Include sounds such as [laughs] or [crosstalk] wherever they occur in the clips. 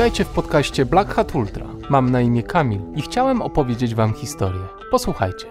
Witajcie w podcaście Black Hat Ultra. Mam na imię Kamil i chciałem opowiedzieć Wam historię. Posłuchajcie.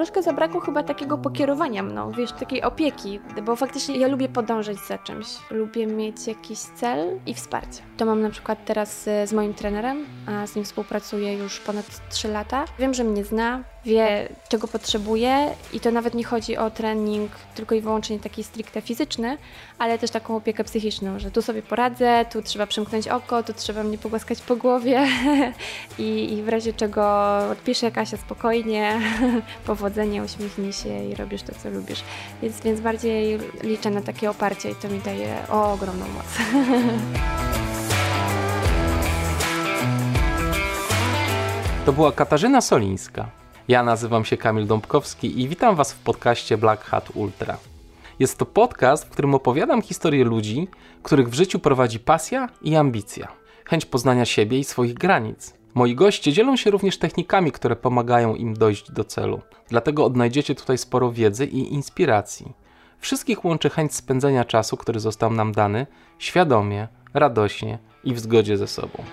troszkę zabrakło chyba takiego pokierowania mną, wiesz, takiej opieki, bo faktycznie ja lubię podążać za czymś, lubię mieć jakiś cel i wsparcie. To mam na przykład teraz e, z moim trenerem, a z nim współpracuję już ponad 3 lata. Wiem, że mnie zna, wie czego potrzebuje i to nawet nie chodzi o trening tylko i wyłącznie taki stricte fizyczny, ale też taką opiekę psychiczną, że tu sobie poradzę, tu trzeba przymknąć oko, tu trzeba mnie pogłaskać po głowie [laughs] i, i w razie czego odpiszę Kasia spokojnie, [laughs] powodzenie, uśmiechnij się i robisz to, co lubisz. Więc, więc bardziej liczę na takie oparcie i to mi daje ogromną moc. To była Katarzyna Solińska. Ja nazywam się Kamil Dąbkowski i witam Was w podcaście Black Hat Ultra. Jest to podcast, w którym opowiadam historię ludzi, których w życiu prowadzi pasja i ambicja, chęć poznania siebie i swoich granic. Moi goście dzielą się również technikami, które pomagają im dojść do celu. Dlatego odnajdziecie tutaj sporo wiedzy i inspiracji. Wszystkich łączy chęć spędzenia czasu, który został nam dany, świadomie, radośnie i w zgodzie ze sobą.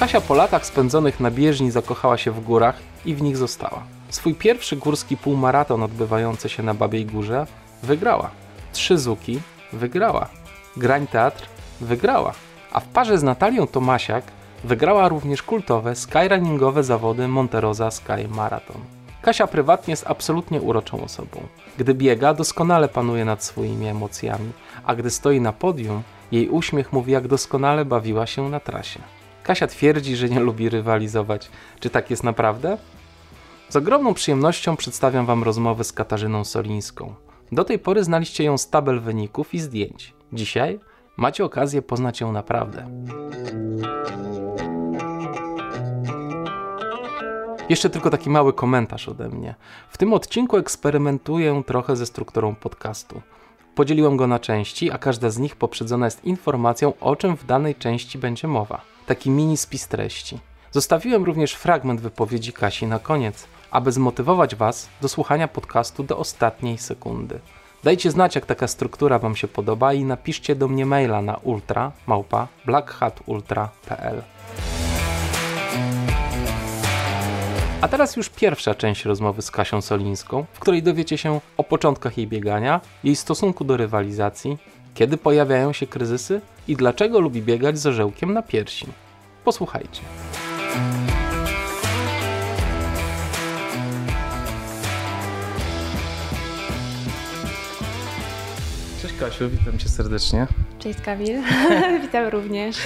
Kasia po latach spędzonych na bieżni zakochała się w górach i w nich została. Swój pierwszy górski półmaraton odbywający się na Babiej Górze wygrała. Trzy Zuki wygrała. Grań Teatr wygrała. A w parze z Natalią Tomasiak wygrała również kultowe skyrunningowe zawody Monterosa Sky Marathon. Kasia prywatnie jest absolutnie uroczą osobą. Gdy biega, doskonale panuje nad swoimi emocjami, a gdy stoi na podium, jej uśmiech mówi, jak doskonale bawiła się na trasie. Kasia twierdzi, że nie lubi rywalizować. Czy tak jest naprawdę? Z ogromną przyjemnością przedstawiam Wam rozmowę z Katarzyną Solińską. Do tej pory znaliście ją z tabel wyników i zdjęć. Dzisiaj macie okazję poznać ją naprawdę. Jeszcze tylko taki mały komentarz ode mnie. W tym odcinku eksperymentuję trochę ze strukturą podcastu. Podzieliłem go na części, a każda z nich poprzedzona jest informacją, o czym w danej części będzie mowa. Taki mini spis treści. Zostawiłem również fragment wypowiedzi Kasi na koniec, aby zmotywować Was do słuchania podcastu do ostatniej sekundy. Dajcie znać, jak taka struktura Wam się podoba i napiszcie do mnie maila na ultra. A teraz już pierwsza część rozmowy z Kasią Solińską, w której dowiecie się o początkach jej biegania, jej stosunku do rywalizacji, kiedy pojawiają się kryzysy i dlaczego lubi biegać z orzełkiem na piersi. Posłuchajcie. Cześć Kasiu, witam cię serdecznie. Cześć Kamil, [laughs] witam również.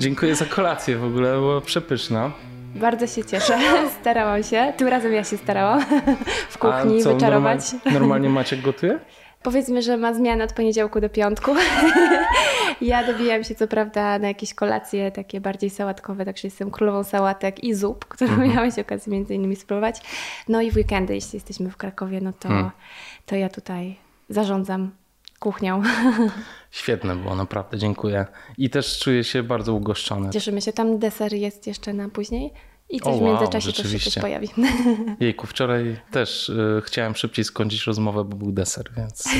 Dziękuję za kolację w ogóle, była przepyszna. Bardzo się cieszę, [laughs] starałam się. Tym razem ja się starałam [laughs] w kuchni A co, wyczarować. Normal, normalnie Maciek gotuje? Powiedzmy, że ma zmianę od poniedziałku do piątku. [laughs] ja dobijam się co prawda na jakieś kolacje takie bardziej sałatkowe, także jestem królową sałatek i zup, które mhm. miałeś okazję między innymi spróbować. No i w weekendy, jeśli jesteśmy w Krakowie, no to, hmm. to ja tutaj zarządzam kuchnią. [laughs] Świetne było, naprawdę, dziękuję. I też czuję się bardzo ugoszczony. Cieszymy się, tam deser jest jeszcze na później. I coś o, w międzyczasie też się coś pojawi. [laughs] Jejku, wczoraj też y, chciałem szybciej skończyć rozmowę, bo był deser, więc y,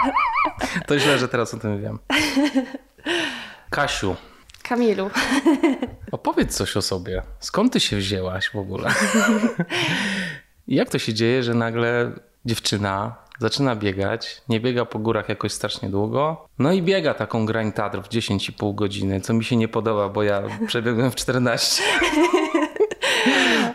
[laughs] to źle, że teraz o tym wiem. Kasiu. Kamilu. [laughs] Opowiedz coś o sobie. Skąd ty się wzięłaś w ogóle? Jak to się dzieje, że nagle dziewczyna zaczyna biegać, nie biega po górach jakoś strasznie długo, no i biega taką grań Tatr w 10,5 godziny, co mi się nie podoba, bo ja przebiegłem w 14.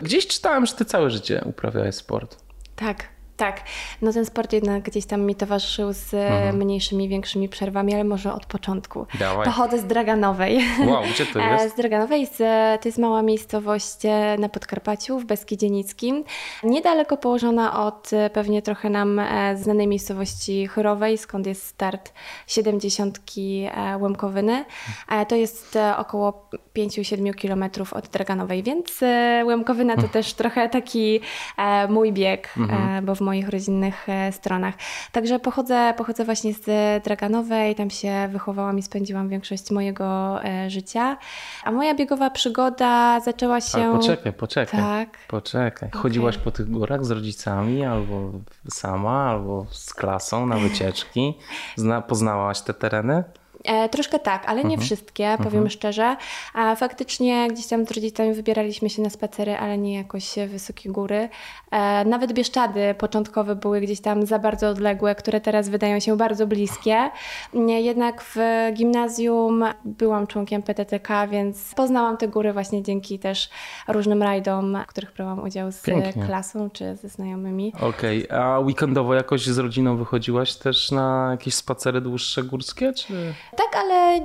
Gdzieś czytałem, że ty całe życie uprawiałeś sport. Tak, tak, no ten sport jednak gdzieś tam mi towarzyszył z mhm. mniejszymi, większymi przerwami, ale może od początku. Dawaj. Pochodzę z Draganowej. Wow, gdzie to [laughs] jest? Z Draganowej, z, to jest mała miejscowość e, na Podkarpaciu, w Beskidzie Nickim. Niedaleko położona od e, pewnie trochę nam e, znanej miejscowości Chorowej, skąd jest start 70 Łemkowyny. To jest około 5-7 kilometrów od Draganowej, więc Łemkowyna to mhm. też trochę taki mój bieg, mhm. bo w moich rodzinnych e, stronach. Także pochodzę, pochodzę właśnie z Draganowej, tam się wychowałam i spędziłam większość mojego e, życia. A moja biegowa przygoda zaczęła się... Ale poczekaj, poczekaj. Tak. Poczekaj. Chodziłaś po tych górach z rodzicami, albo sama, albo z klasą na wycieczki? Zna, poznałaś te tereny? E, troszkę tak, ale nie Mhm. wszystkie, powiem szczerze. A faktycznie gdzieś tam z rodzicami wybieraliśmy się na spacery, ale nie jakoś wysokie góry. E, nawet Bieszczady początkowe były gdzieś tam za bardzo odległe, które teraz wydają się bardzo bliskie. Nie, Jednak w gimnazjum byłam członkiem PTTK, więc poznałam te góry właśnie dzięki też różnym rajdom, w których brałam udział z Pięknie. klasą czy ze znajomymi. Okej, a weekendowo jakoś z rodziną wychodziłaś też na jakieś spacery dłuższe górskie, czy... Tak, ale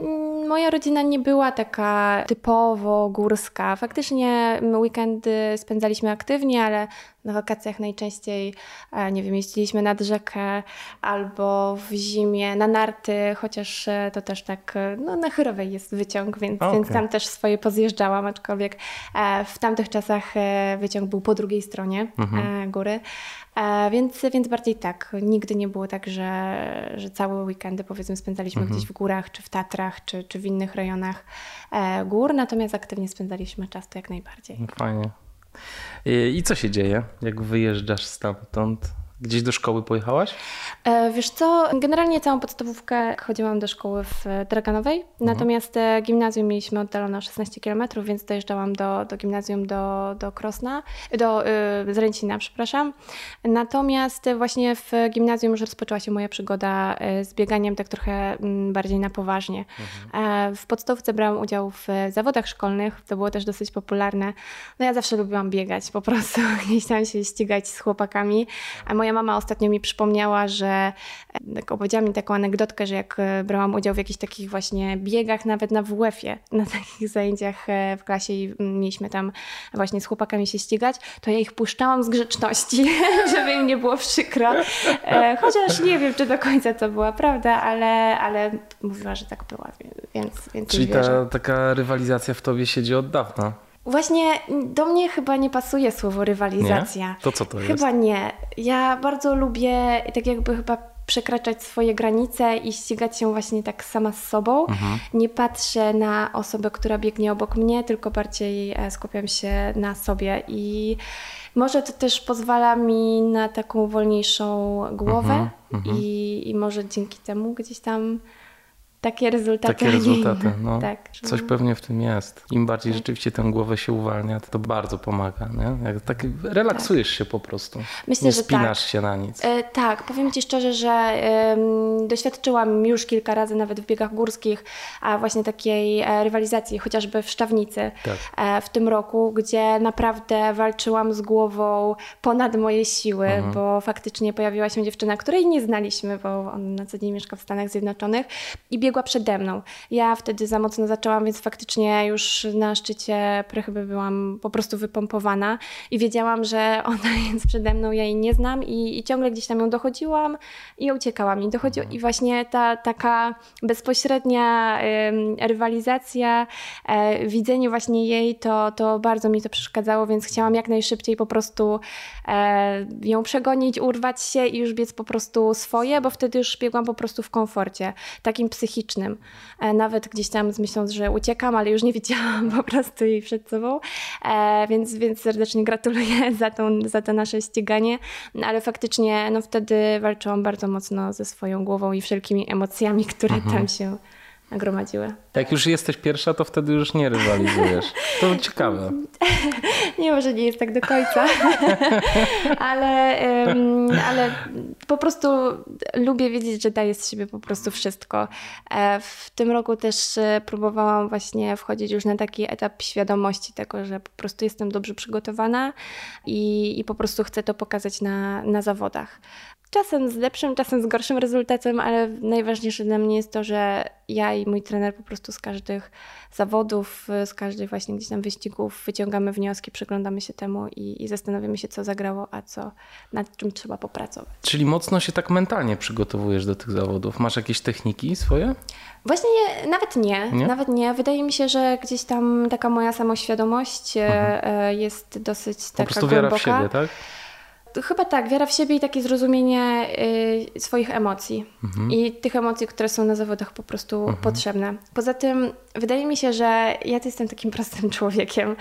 moja rodzina nie była taka typowo górska. Faktycznie weekendy spędzaliśmy aktywnie, ale na wakacjach najczęściej, e, nie wiem, jeździliśmy nad rzekę albo w zimie na narty, chociaż e, to też tak, e, no na Chyrowej jest wyciąg, więc, Okej. więc tam też swoje pozjeżdżałam, aczkolwiek w tamtych czasach wyciąg był po drugiej stronie e, góry. Więc, więc bardziej tak. Nigdy nie było tak, że, że całe weekendy powiedzmy spędzaliśmy gdzieś w górach, czy w Tatrach, czy, czy w innych rejonach gór, natomiast aktywnie spędzaliśmy czas to jak najbardziej. Fajnie. I, co się dzieje, jak wyjeżdżasz stamtąd? Gdzieś do szkoły pojechałaś? E, Wiesz co, generalnie całą podstawówkę chodziłam do szkoły w e, Draganowej, natomiast e, gimnazjum mieliśmy oddalone o 16 km, więc dojeżdżałam do, do gimnazjum do, do Krosna, do y, Zręcina, przepraszam. Natomiast e, właśnie w gimnazjum już rozpoczęła się moja przygoda e, z bieganiem tak trochę mm, bardziej na poważnie. E, W podstawówce brałam udział w e, zawodach szkolnych, to było też dosyć popularne. No ja zawsze lubiłam biegać, po prostu [laughs] gdzieś tam się ścigać z chłopakami. A moja mama ostatnio mi przypomniała, że tak opowiedziała mi taką anegdotkę, że jak e, brałam udział w jakichś takich właśnie biegach, nawet na WF-ie, [laughs] na takich zajęciach e, w klasie i mieliśmy tam właśnie z chłopakami się ścigać, to ja ich puszczałam z grzeczności, [laughs] żeby im nie było przykro. Chociaż nie wiem, czy do końca to była prawda, ale, ale mówiła, że tak była, więc, więc Czyli ta taka rywalizacja w tobie siedzi od dawna. Właśnie do mnie chyba nie pasuje słowo rywalizacja. Nie? To co to jest? Chyba nie. Ja bardzo lubię tak jakby chyba przekraczać swoje granice i ścigać się właśnie tak sama z sobą. Mhm. Nie patrzę na osobę, która biegnie obok mnie, tylko bardziej e, skupiam się na sobie i może to też pozwala mi na taką wolniejszą głowę Mhm, i, i może dzięki temu gdzieś tam takie rezultaty. Takie rezultaty, [laughs] no. tak. Coś pewnie w tym jest. Im bardziej rzeczywiście tę głowę się uwalnia, to, to bardzo pomaga. Nie? Jak tak relaksujesz się po prostu. Myślę, nie że tak. spinasz się na nic. E, tak, powiem Ci szczerze, że doświadczyłam już kilka razy nawet w biegach górskich, a właśnie takiej e, rywalizacji, chociażby w Szczawnicy Tak. e, w tym roku, gdzie naprawdę walczyłam z głową ponad moje siły, Mhm. bo faktycznie pojawiła się dziewczyna, której nie znaliśmy, bo on na co dzień mieszka w Stanach Zjednoczonych i biegła przede mną. Ja wtedy za mocno zaczęłam, więc faktycznie już na szczycie chyba byłam po prostu wypompowana i wiedziałam, że ona [laughs] jest przede mną, ja jej nie znam i, i ciągle gdzieś tam ją dochodziłam i uciekałam. I, dochodziło, I właśnie ta taka bezpośrednia em, rywalizacja, e, widzenie właśnie jej, to, to bardzo mi to przeszkadzało, więc chciałam jak najszybciej po prostu e, ją przegonić, urwać się i już biec po prostu swoje, bo wtedy już biegłam po prostu w komforcie, takim psychicznym. E, nawet gdzieś tam z myślą, że uciekam, ale już nie [laughs] widziałam po prostu jej przed sobą. E, więc, więc serdecznie gratuluję [laughs] za, tą, za to nasze ściganie. No, ale faktycznie no, wtedy walczyłam bardzo mocno ze swoją głową i wszelkimi emocjami, które tam się nagromadziły. Jak już jesteś pierwsza, to wtedy już nie rywalizujesz. To [laughs] ciekawe. Nie, może nie jest tak do końca, [laughs] ale, ale po prostu lubię wiedzieć, że daję z siebie po prostu wszystko. E, W tym roku też e, próbowałam właśnie wchodzić już na taki etap świadomości tego, że po prostu jestem dobrze przygotowana i, i po prostu chcę to pokazać na, na zawodach. Czasem z lepszym, czasem z gorszym rezultatem, ale najważniejsze dla mnie jest to, że ja i mój trener po prostu z każdych zawodów, z każdych właśnie gdzieś tam wyścigów wyciągamy wnioski, przyglądamy się temu i, i zastanawiamy się, co zagrało, a co, nad czym trzeba popracować. Czyli mocno się tak mentalnie przygotowujesz do tych zawodów. Masz jakieś techniki swoje? Właśnie nawet nie, Nie? nawet nie. Wydaje mi się, że gdzieś tam taka moja samoświadomość e, e, jest dosyć Po taka prostu wiara głęboka. w siebie, tak? Chyba tak, wiara w siebie i takie zrozumienie y, swoich emocji mhm. i tych emocji, które są na zawodach po prostu mhm. potrzebne. Poza tym wydaje mi się, że ja to jestem takim [laughs] prostym człowiekiem.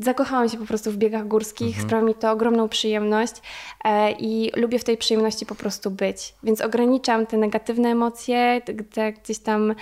Zakochałam się po prostu w biegach górskich, mhm. sprawia mi to ogromną przyjemność e, i lubię w tej przyjemności po prostu być. Więc ograniczam te negatywne emocje, te gdzieś tam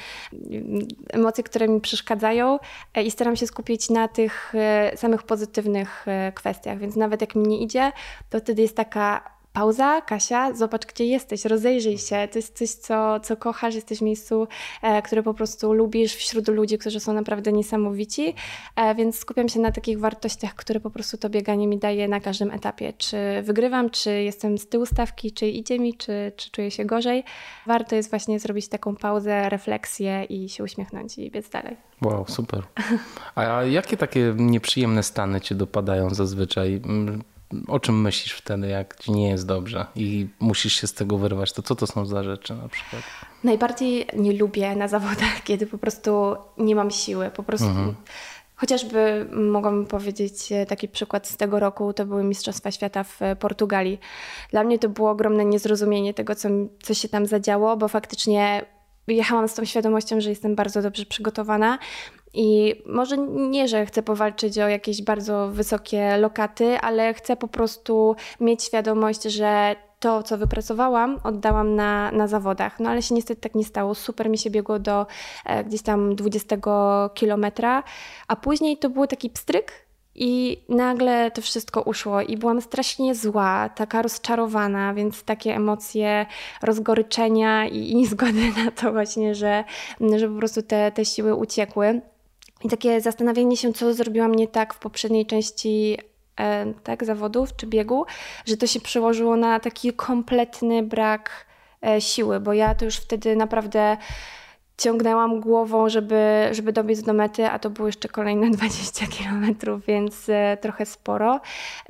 mm, emocje, które mi przeszkadzają e, i staram się skupić na tych e, samych pozytywnych kwestiach. Więc nawet jak mi nie idzie, to wtedy jest taka pauza, Kasia, zobacz gdzie jesteś, rozejrzyj się, to jest coś, co, co kochasz, jesteś w miejscu, e, które po prostu lubisz, wśród ludzi, którzy są naprawdę niesamowici, e, więc skupiam się na takich wartościach, które po prostu to bieganie mi daje na każdym etapie, czy wygrywam, czy jestem z tyłu stawki, czy idzie mi, czy, czy czuję się gorzej. Warto jest właśnie zrobić taką pauzę, refleksję i się uśmiechnąć i biec dalej. Wow, super. A jakie takie nieprzyjemne stany cię dopadają zazwyczaj? O czym myślisz wtedy, jak ci nie jest dobrze i musisz się z tego wyrwać, to co to są za rzeczy na przykład? Najbardziej nie lubię na zawodach, kiedy po prostu nie mam siły, po prostu... Mhm. Chociażby mogłabym powiedzieć e, taki przykład z tego roku, to były Mistrzostwa Świata w e, Portugalii. Dla mnie to było ogromne niezrozumienie tego, co, co się tam zadziało, bo faktycznie jechałam z tą świadomością, że jestem bardzo dobrze przygotowana, i może nie, że chcę powalczyć o jakieś bardzo wysokie lokaty, ale chcę po prostu mieć świadomość, że to, co wypracowałam, oddałam na, na zawodach. No ale się niestety tak nie stało. Super mi się biegło do e, gdzieś tam 20 kilometra, a później to był taki pstryk, i nagle to wszystko uszło i byłam strasznie zła, taka rozczarowana, więc takie emocje rozgoryczenia i, i niezgody [laughs] na to właśnie, że, że po prostu te, te siły uciekły. I takie zastanawianie się, co zrobiłam nie tak w poprzedniej części e, tak, zawodów czy biegu, że to się przełożyło na taki kompletny brak e, siły, bo ja to już wtedy naprawdę ciągnęłam głową, żeby, żeby dobiec do mety, a to było jeszcze kolejne [laughs] 20 km, więc e, trochę sporo.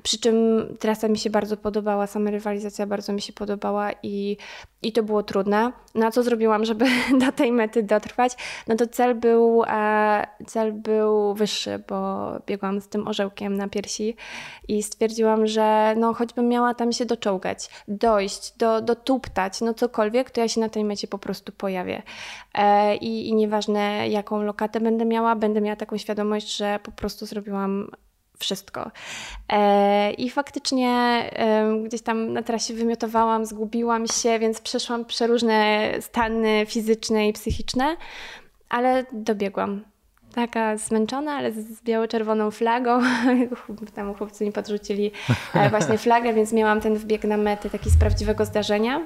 Przy czym trasa mi się bardzo podobała, sama rywalizacja bardzo mi się podobała i, i to było trudne. No a co zrobiłam, żeby [laughs] do tej mety dotrwać? No to cel był, e, cel był wyższy, bo biegłam z tym orzełkiem na piersi i stwierdziłam, że no choćbym miała tam się doczołgać, dojść, do, dotuptać, no cokolwiek, to ja się na tej mecie po prostu pojawię. E, i, I nieważne jaką lokatę będę miała, będę miała taką świadomość, że po prostu zrobiłam wszystko. E, I faktycznie gdzieś tam na trasie wymiotowałam, zgubiłam się, więc przeszłam przeróżne stany fizyczne i psychiczne, ale dobiegłam. Taka zmęczona, ale z biało-czerwoną flagą. [laughs] Tam chłopcy mi podrzucili e, właśnie flagę, więc miałam ten wbieg na metę taki z prawdziwego zdarzenia.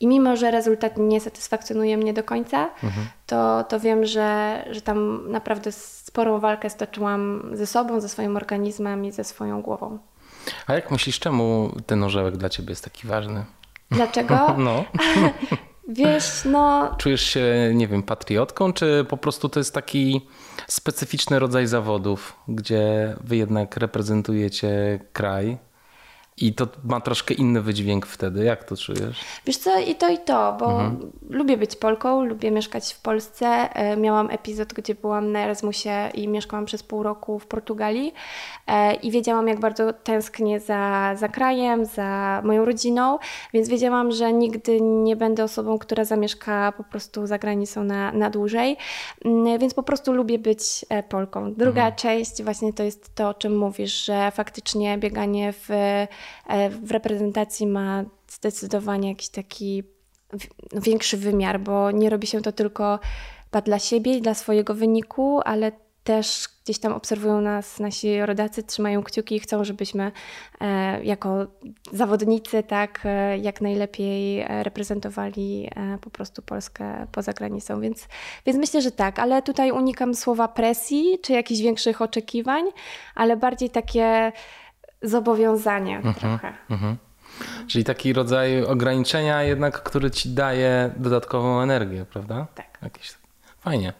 I mimo, że rezultat nie satysfakcjonuje mnie do końca, mhm. to, to wiem, że, że tam naprawdę sporą walkę stoczyłam ze sobą, ze swoim organizmem i ze swoją głową. A jak myślisz, czemu ten orzełek dla ciebie jest taki ważny? Dlaczego? [laughs] No. [laughs] Wiesz, no. Czujesz się, nie wiem, patriotką, czy po prostu to jest taki specyficzny rodzaj zawodów, gdzie wy jednak reprezentujecie kraj i to ma troszkę inny wydźwięk wtedy. Jak to czujesz? Wiesz co, i to, i to, bo mhm. lubię być Polką, lubię mieszkać w Polsce. E, miałam epizod, gdzie byłam na Erasmusie i mieszkałam przez pół roku w Portugalii e, i wiedziałam, jak bardzo tęsknię za, za krajem, za moją rodziną, więc wiedziałam, że nigdy nie będę osobą, która zamieszka po prostu za granicą na, na dłużej, mm, więc po prostu lubię być e, Polką. Druga mhm. część właśnie to jest to, o czym mówisz, że faktycznie bieganie w w reprezentacji ma zdecydowanie jakiś taki no, większy wymiar, bo nie robi się to tylko dla siebie i dla swojego wyniku, ale też gdzieś tam obserwują nas nasi rodacy, trzymają kciuki i chcą, żebyśmy e, jako zawodnicy tak e, jak najlepiej reprezentowali po prostu Polskę poza granicą. Więc, więc myślę, że tak, ale tutaj unikam słowa presji czy jakichś większych oczekiwań, ale bardziej takie zobowiązanie mhm, trochę. Mhm. Czyli taki rodzaj ograniczenia jednak, który ci daje dodatkową energię, prawda? Tak. Fajnie.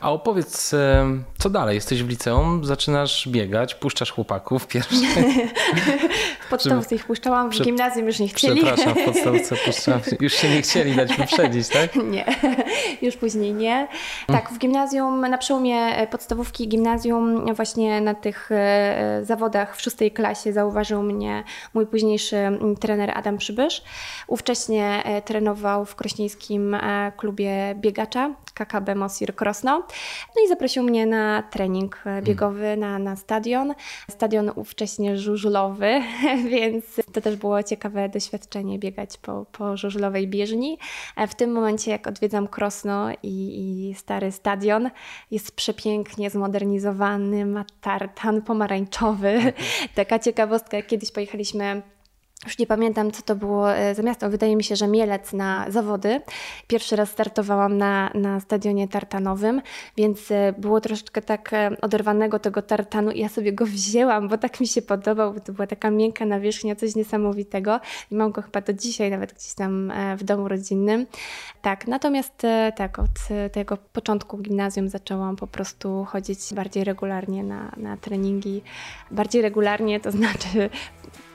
A opowiedz Co dalej? Jesteś w liceum, zaczynasz biegać, puszczasz chłopaków pierwszy. [laughs] w podstawce ich puszczałam, w Prze... gimnazjum już nie chcieli. Przepraszam, w [laughs] podstawce puszczałam. Już się nie chcieli dać wyprzedzić, tak? [laughs] Nie, już później nie. Tak, w gimnazjum, na przełomie podstawówki i gimnazjum, właśnie na tych e, zawodach w szóstej klasie zauważył mnie mój późniejszy trener Adam Przybysz. Ówcześnie e, trenował w krośnieńskim e, klubie biegacza KKB Mosir Krosno. No i zaprosił mnie na trening e, biegowy na, na stadion. Stadion ówcześnie żużlowy, [laughs] więc to też było ciekawe doświadczenie biegać po, po żużlowej bieżni. W tym momencie, jak odwiedzam Krosno i, i stary stadion, jest przepięknie zmodernizowany, ma tartan pomarańczowy. [laughs] Taka ciekawostka, kiedyś pojechaliśmy już nie pamiętam, co to było e, za miasto. Wydaje mi się, że Mielec na zawody. Pierwszy raz startowałam na, na stadionie tartanowym, więc e, było troszeczkę tak e, oderwanego tego tartanu i ja sobie go wzięłam, bo tak mi się podobał, bo to była taka miękka nawierzchnia, coś niesamowitego i mam go chyba do dzisiaj nawet gdzieś tam w domu rodzinnym. Tak, natomiast tak, od tego początku gimnazjum zaczęłam po prostu chodzić bardziej regularnie na, na treningi. Bardziej regularnie to znaczy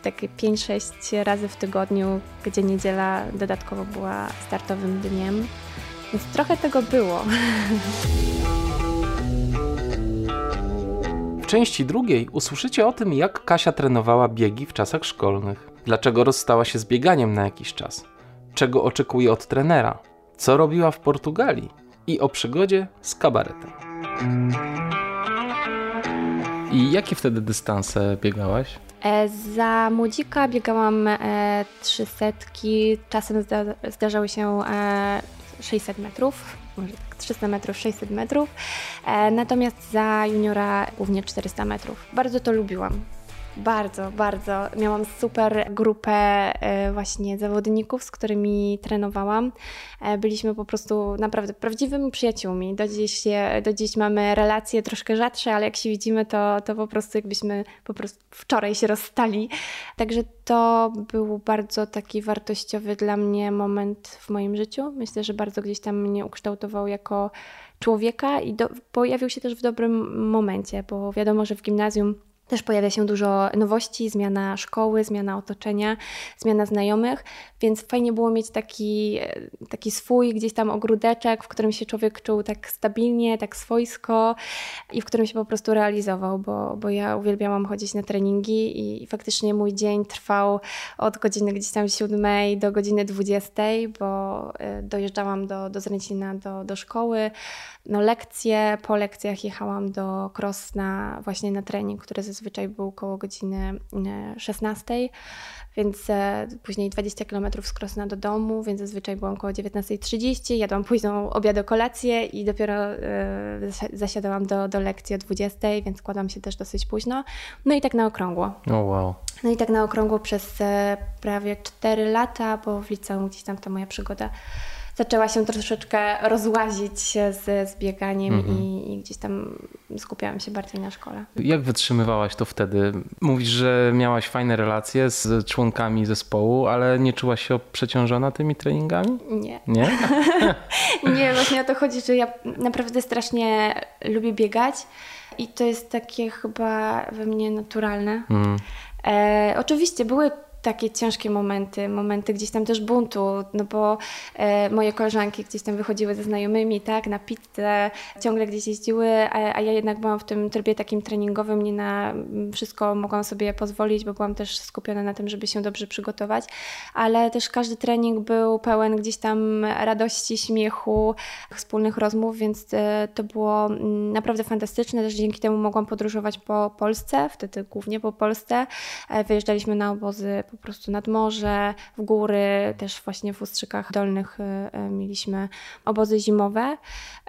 takie 5-6 razy w tygodniu, gdzie niedziela dodatkowo była startowym dniem. Więc trochę tego było. W części drugiej usłyszycie o tym, jak Kasia trenowała biegi w czasach szkolnych, dlaczego rozstała się z bieganiem na jakiś czas, czego oczekuje od trenera, co robiła w Portugalii i o przygodzie z kabaretem. I jakie wtedy dystanse biegałaś? E, za młodzika biegałam e, trzy setki, czasem zdarzały się 600 e, metrów, może tak 300 metrów, 600 metrów, natomiast za juniora głównie 400 metrów. Bardzo to lubiłam. Bardzo, bardzo. Miałam super grupę e, właśnie zawodników, z którymi trenowałam. E, byliśmy po prostu naprawdę prawdziwymi przyjaciółmi. Do dziś, do dziś mamy relacje troszkę rzadsze, ale jak się widzimy, to, to po prostu jakbyśmy po prostu wczoraj się rozstali. Także to był bardzo taki wartościowy dla mnie moment w moim życiu. Myślę, że bardzo gdzieś tam mnie ukształtował jako człowieka i do, pojawił się też w dobrym momencie, bo wiadomo, że w gimnazjum też pojawia się dużo nowości, zmiana szkoły, zmiana otoczenia, zmiana znajomych, więc fajnie było mieć taki, taki swój gdzieś tam ogródeczek, w którym się człowiek czuł tak stabilnie, tak swojsko i w którym się po prostu realizował, bo, bo ja uwielbiałam chodzić na treningi i, faktycznie mój dzień trwał od godziny gdzieś tam 7 do godziny 20, bo y, dojeżdżałam do, do Zręcina do, do szkoły, no lekcje, po lekcjach jechałam do Krosna właśnie na trening, który zazwyczaj był około godziny 16, e, więc e, później 20 km z Krosna do domu, więc zazwyczaj byłam około 19.30, jadłam późną obiad o kolację i dopiero e, zasiadałam do, do lekcji o 20, więc kładłam się też dosyć późno. No i tak na okrągło. Oh, wow. No i tak na okrągło przez prawie 4 lata, bo w liceum gdzieś tam ta moja przygoda zaczęła się troszeczkę rozłazić z, z bieganiem mhm. i, i, gdzieś tam skupiałam się bardziej na szkole. Jak wytrzymywałaś to wtedy? Mówisz, że miałaś fajne relacje z członkami zespołu, ale nie czułaś się przeciążona tymi treningami? Nie. Nie? [laughs] nie, właśnie o to chodzi, że ja naprawdę strasznie lubię biegać i to jest takie chyba we mnie naturalne. Mm. E, oczywiście były takie ciężkie momenty, momenty gdzieś tam też buntu, no bo e, moje koleżanki gdzieś tam wychodziły ze znajomymi, tak, na pizzę, ciągle gdzieś jeździły, a, a ja jednak byłam w tym trybie takim treningowym, nie na wszystko mogłam sobie pozwolić, bo byłam też skupiona na tym, żeby się dobrze przygotować, ale też każdy trening był pełen gdzieś tam radości, śmiechu, wspólnych rozmów, więc e, to było mm, naprawdę fantastyczne, też dzięki temu mogłam podróżować po Polsce, wtedy głównie po Polsce, e, wyjeżdżaliśmy na obozy po prostu nad morze, w góry, też właśnie w Ustrzykach Dolnych e, e, mieliśmy obozy zimowe.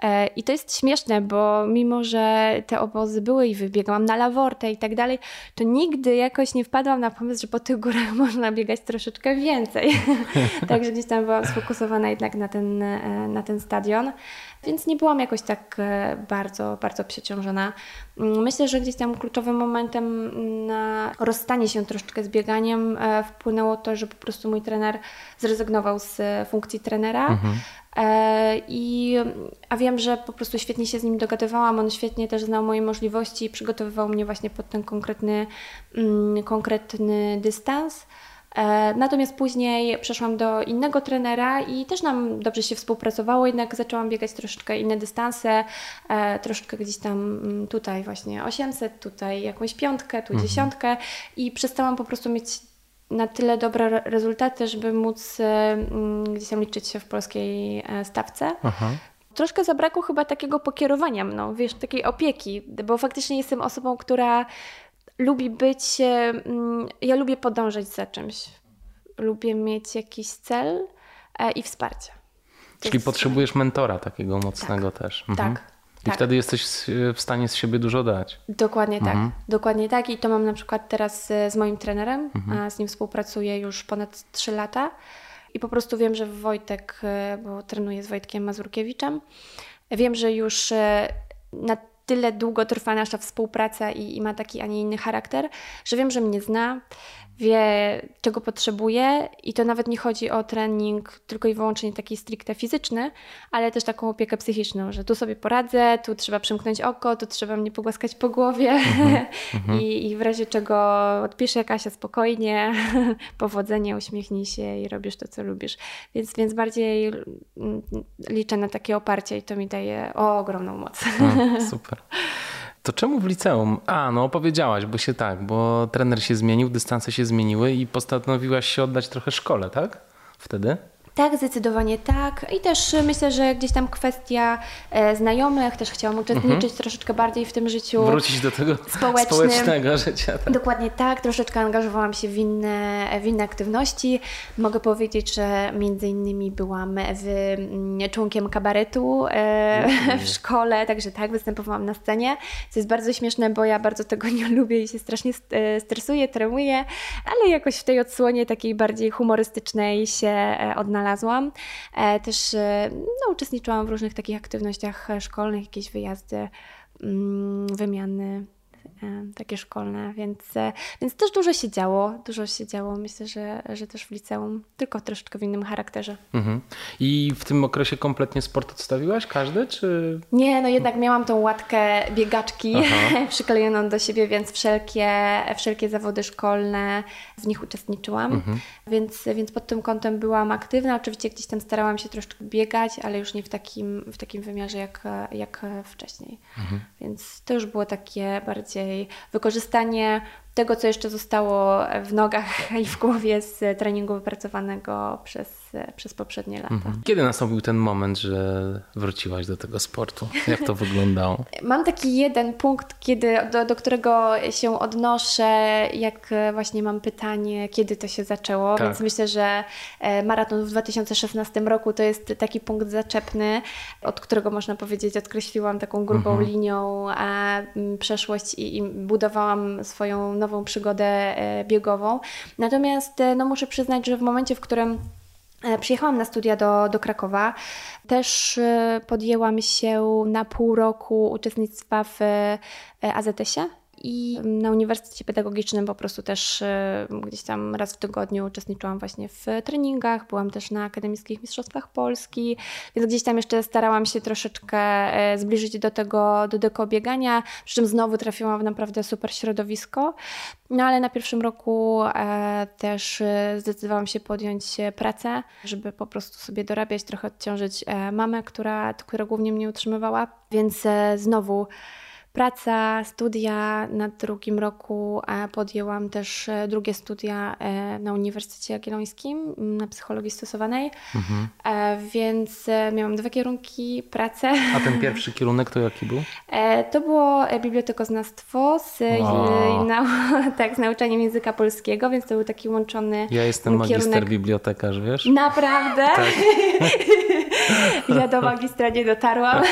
E, I to jest śmieszne, bo mimo, że te obozy były i wybiegałam na lawortę i tak dalej, to nigdy jakoś nie wpadłam na pomysł, że po tych górach [laughs] można biegać troszeczkę więcej. [laughs] Także gdzieś tam byłam sfokusowana jednak na ten, na ten stadion więc nie byłam jakoś tak bardzo, bardzo przeciążona. Mm, myślę, że gdzieś tam kluczowym momentem na rozstanie się troszeczkę z bieganiem e, wpłynęło to, że po prostu mój trener zrezygnował z e, funkcji trenera. Mhm. E, I, a wiem, że po prostu świetnie się z nim dogadywałam, on świetnie też znał moje możliwości i przygotowywał mnie właśnie pod ten konkretny, mm, konkretny dystans. E, Natomiast później przeszłam do innego trenera i też nam dobrze się współpracowało, jednak zaczęłam biegać troszeczkę inne dystanse, e, troszeczkę gdzieś tam mm, tutaj właśnie 800, tutaj jakąś piątkę, tu dziesiątkę i przestałam po prostu mieć na tyle dobre re- rezultaty, żeby móc e, mm, gdzieś tam liczyć się w polskiej stawce. Aha. Troszkę zabrakło chyba takiego pokierowania mną, wiesz, takiej opieki, bo faktycznie jestem osobą, która lubi być, e, mm, ja lubię podążać za czymś. Lubię mieć jakiś cel e, i wsparcie. Czyli jest- potrzebujesz mentora takiego mocnego też. Mhm. Tak. I tak. wtedy jesteś s- w stanie z siebie dużo dać. Dokładnie Mhm. tak. Dokładnie tak. I to mam na przykład teraz e, z moim trenerem. Mhm. A z nim współpracuję już ponad 3 lata. I po prostu wiem, że Wojtek, e, bo trenuję z Wojtkiem Mazurkiewiczem, wiem, że już e, na tyle długo trwa nasza współpraca i, i ma taki, a nie inny charakter, że wiem, że mnie zna, wie czego potrzebuje i to nawet nie chodzi o trening tylko i wyłącznie taki stricte fizyczny, ale też taką opiekę psychiczną, że tu sobie poradzę, tu trzeba przymknąć oko, tu trzeba mnie pogłaskać po głowie [laughs] I, i w razie czego odpiszę Kasia spokojnie, [laughs] powodzenie, uśmiechnij się i robisz to, co lubisz. Więc, więc bardziej mm, liczę na takie oparcie i to mi daje ogromną moc. No, [laughs] super. To czemu w liceum? A, no opowiedziałaś, bo się tak, bo trener się zmienił, dystanse się zmieniły i postanowiłaś się oddać trochę szkole, tak? Wtedy? Tak, zdecydowanie tak. I też y, myślę, że gdzieś tam kwestia e, znajomych, też chciałam uczestniczyć troszeczkę bardziej w tym życiu. Wrócić do tego Społecznym. społecznego życia. Tak? Dokładnie tak, troszeczkę angażowałam się w inne, w inne aktywności. Mogę powiedzieć, że między innymi byłam w, mm, członkiem kabaretu e, w szkole, także tak, występowałam na scenie, co jest bardzo śmieszne, bo ja bardzo tego nie lubię i się strasznie st- e, stresuję, tremuję, ale jakoś w tej odsłonie takiej bardziej humorystycznej się odnalazłam. E, Też e, no, uczestniczyłam w różnych takich aktywnościach szkolnych, jakieś wyjazdy, mm, wymiany takie szkolne, więc, e, więc też dużo się działo, dużo się działo, myślę, że, że też w liceum, tylko troszeczkę w innym charakterze. Mhm. I w tym okresie kompletnie sport odstawiłaś każdy, czy... Nie, no jednak miałam tą łatkę biegaczki [laughs] przyklejoną do siebie, więc wszelkie, wszelkie zawody szkolne w nich uczestniczyłam, więc, więc pod tym kątem byłam aktywna. Oczywiście gdzieś tam starałam się troszeczkę biegać, ale już nie w takim, w takim wymiarze jak, jak wcześniej. Więc to już było takie bardziej wykorzystanie tego, co jeszcze zostało w nogach i w głowie z treningu wypracowanego przez, przez poprzednie lata. Kiedy nastąpił ten moment, że wróciłaś do tego sportu? Jak to wyglądało? [laughs] Mam taki jeden punkt, kiedy, do, do którego się odnoszę, jak e, właśnie mam pytanie, kiedy to się zaczęło, Tak. więc myślę, że e, maraton w 2016 roku to jest taki punkt zaczepny, od którego można powiedzieć odkreśliłam taką grubą Mhm. linią przeszłość i, i budowałam swoją nową przygodę e, biegową. Natomiast e, no, muszę przyznać, że w momencie, w którym E, Przyjechałam na studia do, do Krakowa. Też e, podjęłam się na pół roku uczestnictwa w e, AZS-ie i na Uniwersytecie Pedagogicznym po prostu też e, gdzieś tam raz w tygodniu uczestniczyłam właśnie w treningach. Byłam też na Akademickich Mistrzostwach Polski, więc gdzieś tam jeszcze starałam się troszeczkę e, zbliżyć do tego, do tego biegania, przy czym znowu trafiłam w naprawdę super środowisko. No ale na pierwszym roku e, też zdecydowałam się podjąć pracę, żeby po prostu sobie dorabiać, trochę odciążyć mamę, która, która głównie mnie utrzymywała. Więc znowu praca, studia. Na drugim roku podjęłam też e, drugie studia e, na Uniwersytecie Jagiellońskim na psychologii stosowanej. E, Więc miałam dwa kierunki pracę. A ten pierwszy kierunek to jaki był? To było bibliotekoznawstwo z, Wow. nau, [laughs] tak, z nauczaniem języka polskiego, więc to był taki łączony Ja jestem kierunek. magister bibliotekarz, wiesz? Naprawdę? Tak. [laughs] ja do magistra nie dotarłam.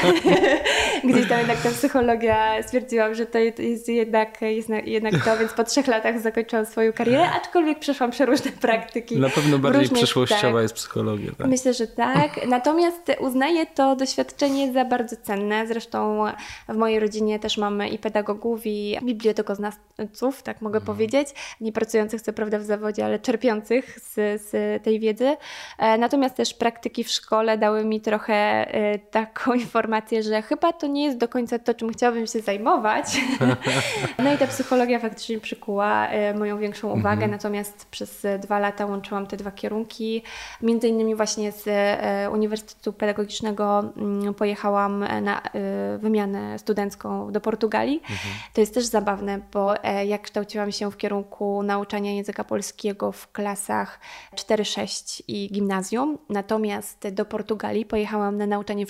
[laughs] Gdzieś tam jednak ta psychologia stwierdziłam, że to jest jednak, jest jednak to, więc po trzech latach zakończyłam swoją karierę, aczkolwiek przeszłam przeróżne praktyki. Na pewno bardziej różnych, przyszłościowa tak. jest psychologia. Tak? Myślę, że tak. Natomiast uznaję to doświadczenie za bardzo cenne. Zresztą w mojej rodzinie też mamy i pedagogów, i bibliotekoznawców, tak mogę mhm. powiedzieć, nie pracujących co prawda w zawodzie, ale czerpiących z, z tej wiedzy. E, natomiast też praktyki w szkole dały mi trochę e, taką [laughs] informację, że chyba to nie jest do końca to, czym chciałabym się zajmować. [laughs] no i ta psychologia faktycznie przykuła e, moją większą uwagę, mhm. natomiast przez dwa lata łączyłam te dwa kierunki. Między innymi właśnie z Uniwersytetu Pedagogicznego mm, pojechałam na wymianę studencką do Portugalii. Mhm. To jest też zabawne, bo jak kształciłam się w kierunku nauczania języka polskiego w klasach 4-6 i gimnazjum, natomiast do Portugalii pojechałam na nauczanie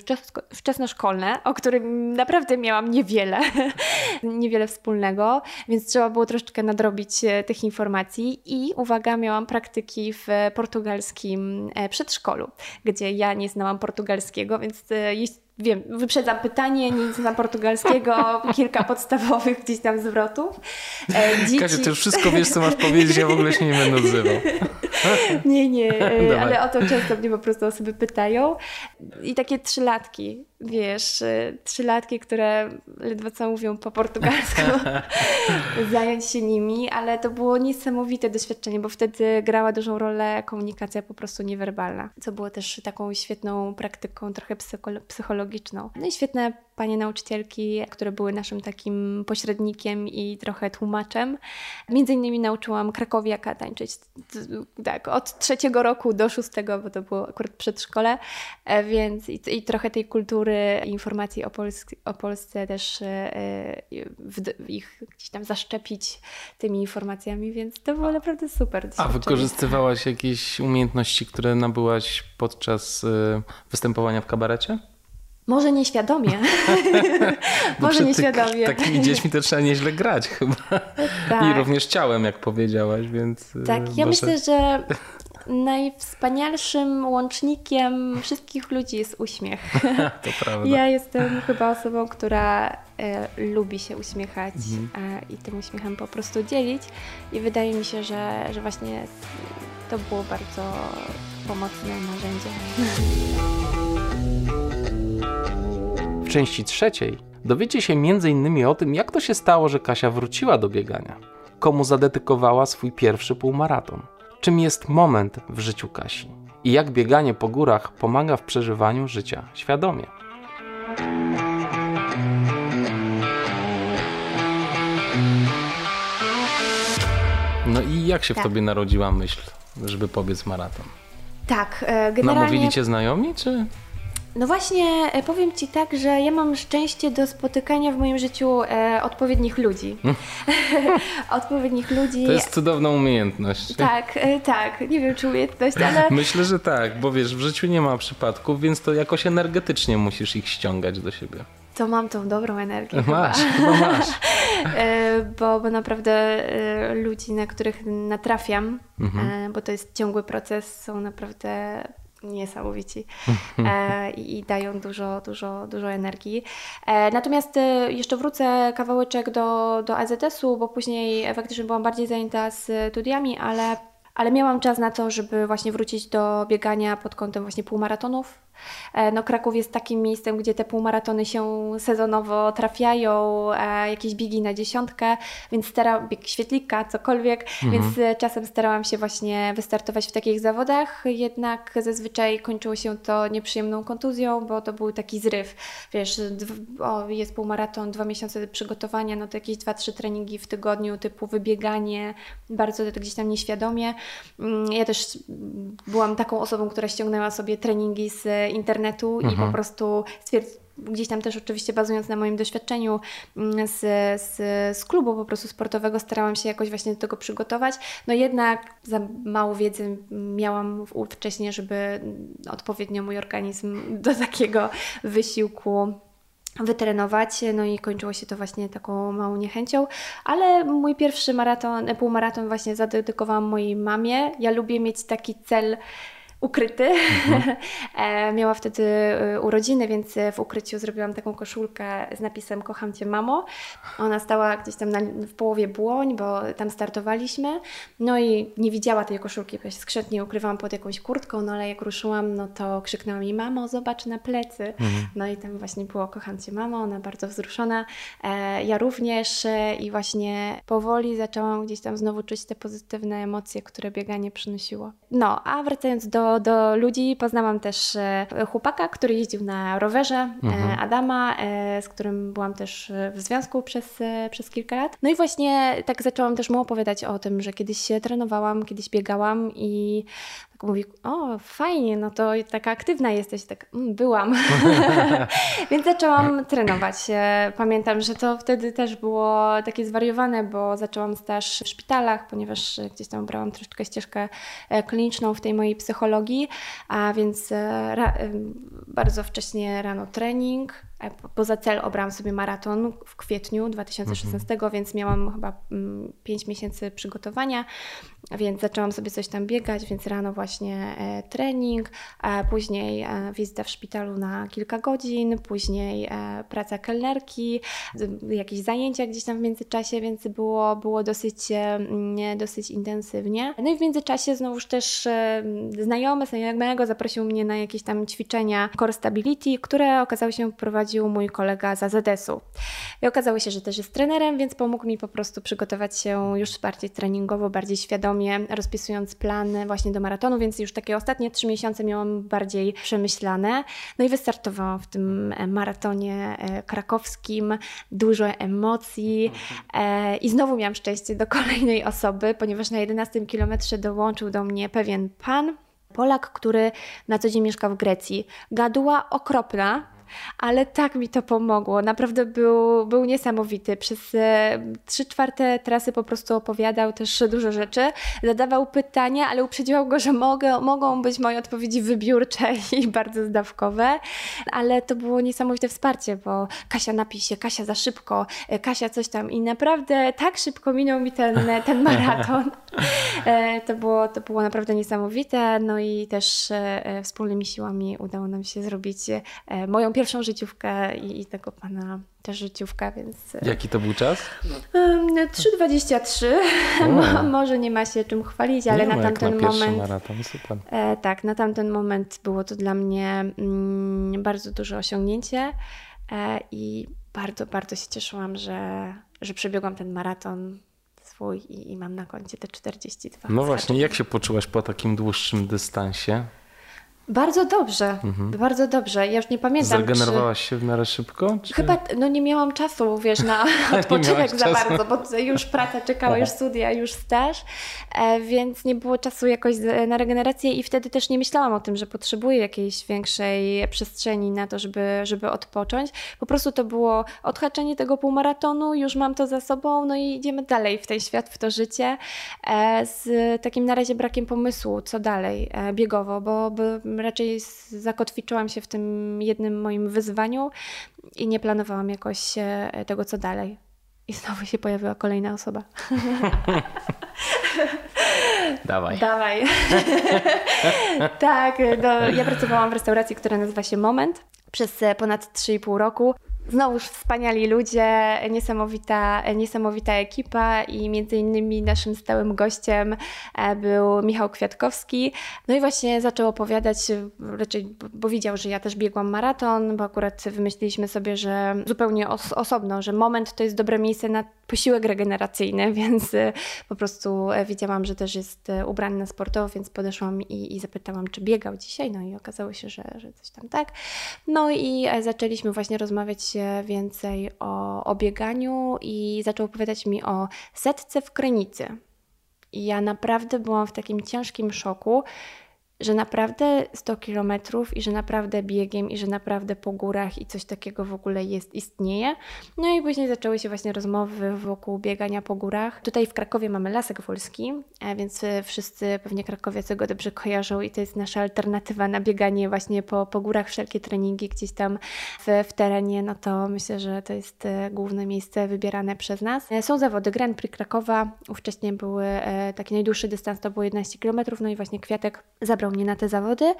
wczesnoszkolne, o którym naprawdę miałam niewiele, [laughs] niewiele wspólnego, więc trzeba było troszeczkę nadrobić e, tych informacji. I uwaga, miałam praktyki w portugalskim e, przedszkolu, gdzie ja nie znałam portugalskiego, więc e, wiem, wyprzedzam pytanie, nic na portugalskiego, kilka podstawowych gdzieś tam zwrotów. E, dzieci... Kasia, ty już wszystko wiesz, co masz powiedzieć, ja w ogóle się nie będę odzywał. nie, nie, e, [laughs] ale o to często mnie po prostu osoby pytają. I takie trzylatki, wiesz, y, trzylatki, które ledwo co mówią po portugalsku, [laughs] zająć się nimi, ale to było niesamowite doświadczenie, bo wtedy grała dużą rolę komunikacja po prostu niewerbalna, co było też taką świetną praktyką, trochę psychologiczną. No i świetne panie nauczycielki, które były naszym takim pośrednikiem i trochę tłumaczem. Między innymi nauczyłam krakowiaka tańczyć tak, od trzeciego roku do szóstego, bo to było akurat przedszkole, e, więc i, i trochę tej kultury, informacji o, Polsk o Polsce też e, w, ich gdzieś tam zaszczepić tymi informacjami, więc to było naprawdę super. A wykorzystywałaś jakieś umiejętności, które nabyłaś podczas e, występowania w kabarecie? Może nieświadomie. [laughs] [laughs] Może nieświadomie. Takimi dziećmi to trzeba nieźle grać chyba. [laughs] Tak. I również ciałem, jak powiedziałaś, więc... Tak, ja może... myślę, że najwspanialszym łącznikiem wszystkich ludzi jest uśmiech. to prawda. Ja jestem chyba osobą, która e, lubi się uśmiechać mhm. e, i tym uśmiechem po prostu dzielić i wydaje mi się, że, że właśnie to było bardzo pomocne narzędzie części trzeciej dowiecie się m.in. o tym, jak to się stało, że Kasia wróciła do biegania, komu zadedykowała swój pierwszy półmaraton, czym jest moment w życiu Kasi i jak bieganie po górach pomaga w przeżywaniu życia świadomie. No i jak się tak. w tobie narodziła myśl, żeby pobiec maraton? Tak, e, generalnie... Namówili cię znajomi, czy... No właśnie, e, powiem Ci tak, że ja mam szczęście do spotykania w moim życiu e, odpowiednich ludzi. [laughs] odpowiednich ludzi. To jest cudowna umiejętność. Tak, e, tak. Nie wiem, czy umiejętność, ale... [laughs] Myślę, że tak, bo wiesz, w życiu nie ma przypadków, więc to jakoś energetycznie musisz ich ściągać do siebie. To mam tą dobrą energię. Masz, chyba, [laughs] chyba masz. E, bo, bo naprawdę e, ludzi, na których natrafiam, mhm. bo to jest ciągły proces, są naprawdę niesamowici [laughs] e, i dają dużo, dużo, dużo energii. E, natomiast e, jeszcze wrócę kawałeczek do, do AZS-u, bo później faktycznie byłam bardziej zajęta studiami, ale ale miałam czas na to, żeby właśnie wrócić do biegania pod kątem właśnie półmaratonów, no, Kraków jest takim miejscem, gdzie te półmaratony się sezonowo trafiają, e, jakieś biegi na dziesiątkę, więc starałam, bieg świetlika, cokolwiek, mhm. więc e, czasem starałam się właśnie wystartować w takich zawodach, jednak zazwyczaj kończyło się to nieprzyjemną kontuzją, bo to był taki zryw. Wiesz, o, jest półmaraton, dwa miesiące przygotowania, no to jakieś dwa, trzy treningi w tygodniu, typu wybieganie, bardzo to gdzieś tam nieświadomie. Mm, ja też byłam taką osobą, która ściągnęła sobie treningi z internetu mhm. i po mhm. prostu stwierdziłam, gdzieś tam też oczywiście bazując na moim doświadczeniu mm, z, z, z, klubu po prostu sportowego, starałam się jakoś właśnie do tego przygotować. No jednak za mało wiedzy miałam wcześniej, żeby odpowiednio mój organizm do takiego wysiłku wytrenować, no i kończyło się to właśnie taką małą niechęcią, ale mój pierwszy maraton, półmaraton właśnie zadedykowałam mojej mamie. Ja lubię mieć taki cel ukryty. Mhm. [laughs] Miała wtedy urodziny, więc w ukryciu zrobiłam taką koszulkę z napisem Kocham Cię mamo. Ona stała gdzieś tam na, w połowie błoń, bo tam startowaliśmy. No i nie widziała tej koszulki, bo się skrzętnie ukrywałam pod jakąś kurtką, no ale jak ruszyłam, no to krzyknęła mi mamo, zobacz na plecy. Mhm. No i tam właśnie było Kocham Cię mamo, ona bardzo wzruszona. Ja również i właśnie powoli zaczęłam gdzieś tam znowu czuć te pozytywne emocje, które bieganie przynosiło. No, a wracając do, do ludzi, poznałam też e, chłopaka, który jeździł na rowerze, e, mhm. Adama, e, z którym byłam też w związku przez, przez kilka lat. No i właśnie tak zaczęłam też mu opowiadać o tym, że kiedyś trenowałam, kiedyś biegałam i mówi, o fajnie, no to taka aktywna jesteś, tak mm, byłam. [laughs] [laughs] Więc zaczęłam trenować. Pamiętam, że to wtedy też było takie zwariowane, bo zaczęłam staż w szpitalach, ponieważ gdzieś tam brałam troszeczkę ścieżkę e, kliniczną w tej mojej psychologii, a więc e, bardzo wcześnie rano trening, Poza cel obrałam sobie maraton w kwietniu 2016, mhm. więc miałam chyba 5 mm, miesięcy przygotowania, więc zaczęłam sobie coś tam biegać, więc rano właśnie e, trening, później e, wizyta w szpitalu na kilka godzin, później e, praca kelnerki, jakieś zajęcia gdzieś tam w międzyczasie, więc było, było dosyć, dosyć intensywnie. No i w międzyczasie znowuż też znajomy, znajomego zaprosił mnie na jakieś tam ćwiczenia Core Stability, które okazały się prowadzić prowadził mój kolega z AZS-u. I okazało się, że też jest trenerem, więc pomógł mi po prostu przygotować się już bardziej treningowo, bardziej świadomie, rozpisując plany właśnie do maratonu, więc już takie ostatnie trzy miesiące miałam bardziej przemyślane. No i wystartowałam w tym e, maratonie e, krakowskim, dużo emocji e, i znowu miałam szczęście do kolejnej osoby, ponieważ na 11 kilometrze dołączył do mnie pewien pan, Polak, który na co dzień mieszka w Grecji. Gaduła okropna, ale tak mi to pomogło. Naprawdę był, był niesamowity. Przez e, trzy czwarte trasy po prostu opowiadał też dużo rzeczy, zadawał pytania, ale uprzedziłam go, że mogę, mogą być moje odpowiedzi wybiórcze [laughs] i bardzo zdawkowe, ale to było niesamowite wsparcie, bo Kasia napisie, Kasia za szybko, e, Kasia coś tam i naprawdę tak szybko minął mi ten, ten [laughs] maraton. E, to było, to było naprawdę niesamowite, no i też wspólnymi siłami udało nam się zrobić moją pierwszą pierwszą życiówkę i, i tego pana też życiówka, więc... E, Jaki to był czas? 3,23. No, [laughs] może nie ma się czym chwalić, ale nie na tamten na moment... Maraton, super. E, tak, na tamten moment było to dla mnie mm, bardzo duże osiągnięcie e, i bardzo, bardzo się cieszyłam, że, że przebiegłam ten maraton swój i, i mam na koncie te 42. No właśnie, jak się poczułaś po takim dłuższym dystansie? Bardzo dobrze, mhm. bardzo dobrze. Ja już nie pamiętam. Zagenerowałaś czy... się w miarę szybko? Czy... Chyba, no nie miałam czasu, wiesz, na [laughs] [laughs] odpoczynek za bardzo, bo już praca czekała, już studia, już staż, e, więc nie było czasu jakoś na regenerację i wtedy też nie myślałam o tym, że potrzebuję jakiejś większej przestrzeni na to, żeby, żeby odpocząć. Po prostu to było odhaczenie tego półmaratonu, już mam to za sobą, no i idziemy dalej w ten świat, w to życie, e, z takim na razie brakiem pomysłu, co dalej, e, biegowo, bo, bo raczej zakotwiczyłam się w tym jednym moim wyzwaniu i nie planowałam jakoś e, tego, co dalej. I [laughs] znowu się pojawiła kolejna osoba. [laughs] Dawaj. Dawaj. [laughs] tak, no, ja pracowałam w restauracji, która nazywa się Moment przez e, ponad 3,5 roku. Znowuż wspaniali ludzie, niesamowita, niesamowita ekipa i między innymi naszym stałym gościem e, był Michał Kwiatkowski. No i właśnie zaczął opowiadać, raczej, bo widział, że ja też biegłam maraton, bo akurat wymyśliliśmy sobie, że zupełnie os osobno, że moment to jest dobre miejsce na posiłek regeneracyjny, [laughs] więc e, po prostu e, wiedziałam, że też jest ubrany na sportowo, więc podeszłam i, i zapytałam, czy biegał dzisiaj. No i okazało się, że, że coś tam tak. No i zaczęliśmy właśnie rozmawiać się więcej o, o bieganiu i zaczął opowiadać mi o setce w Krynicy. I ja naprawdę byłam w takim ciężkim szoku, że naprawdę 100 kilometrów i że naprawdę biegiem i że naprawdę po górach i coś takiego w ogóle jest, istnieje. No i później zaczęły się właśnie rozmowy wokół biegania po górach. Tutaj w Krakowie mamy Lasek Wolski, więc wszyscy pewnie krakowiacy go dobrze kojarzą i to jest nasza alternatywa na bieganie właśnie po, po górach, wszelkie treningi gdzieś tam w, w terenie, no to myślę, że to jest e, główne miejsce wybierane przez nas. E, są zawody Grand Prix Krakowa, wcześniej były e, taki najdłuższy dystans to było 11 km, no i właśnie Kwiatek zabrał mnie na te zawody.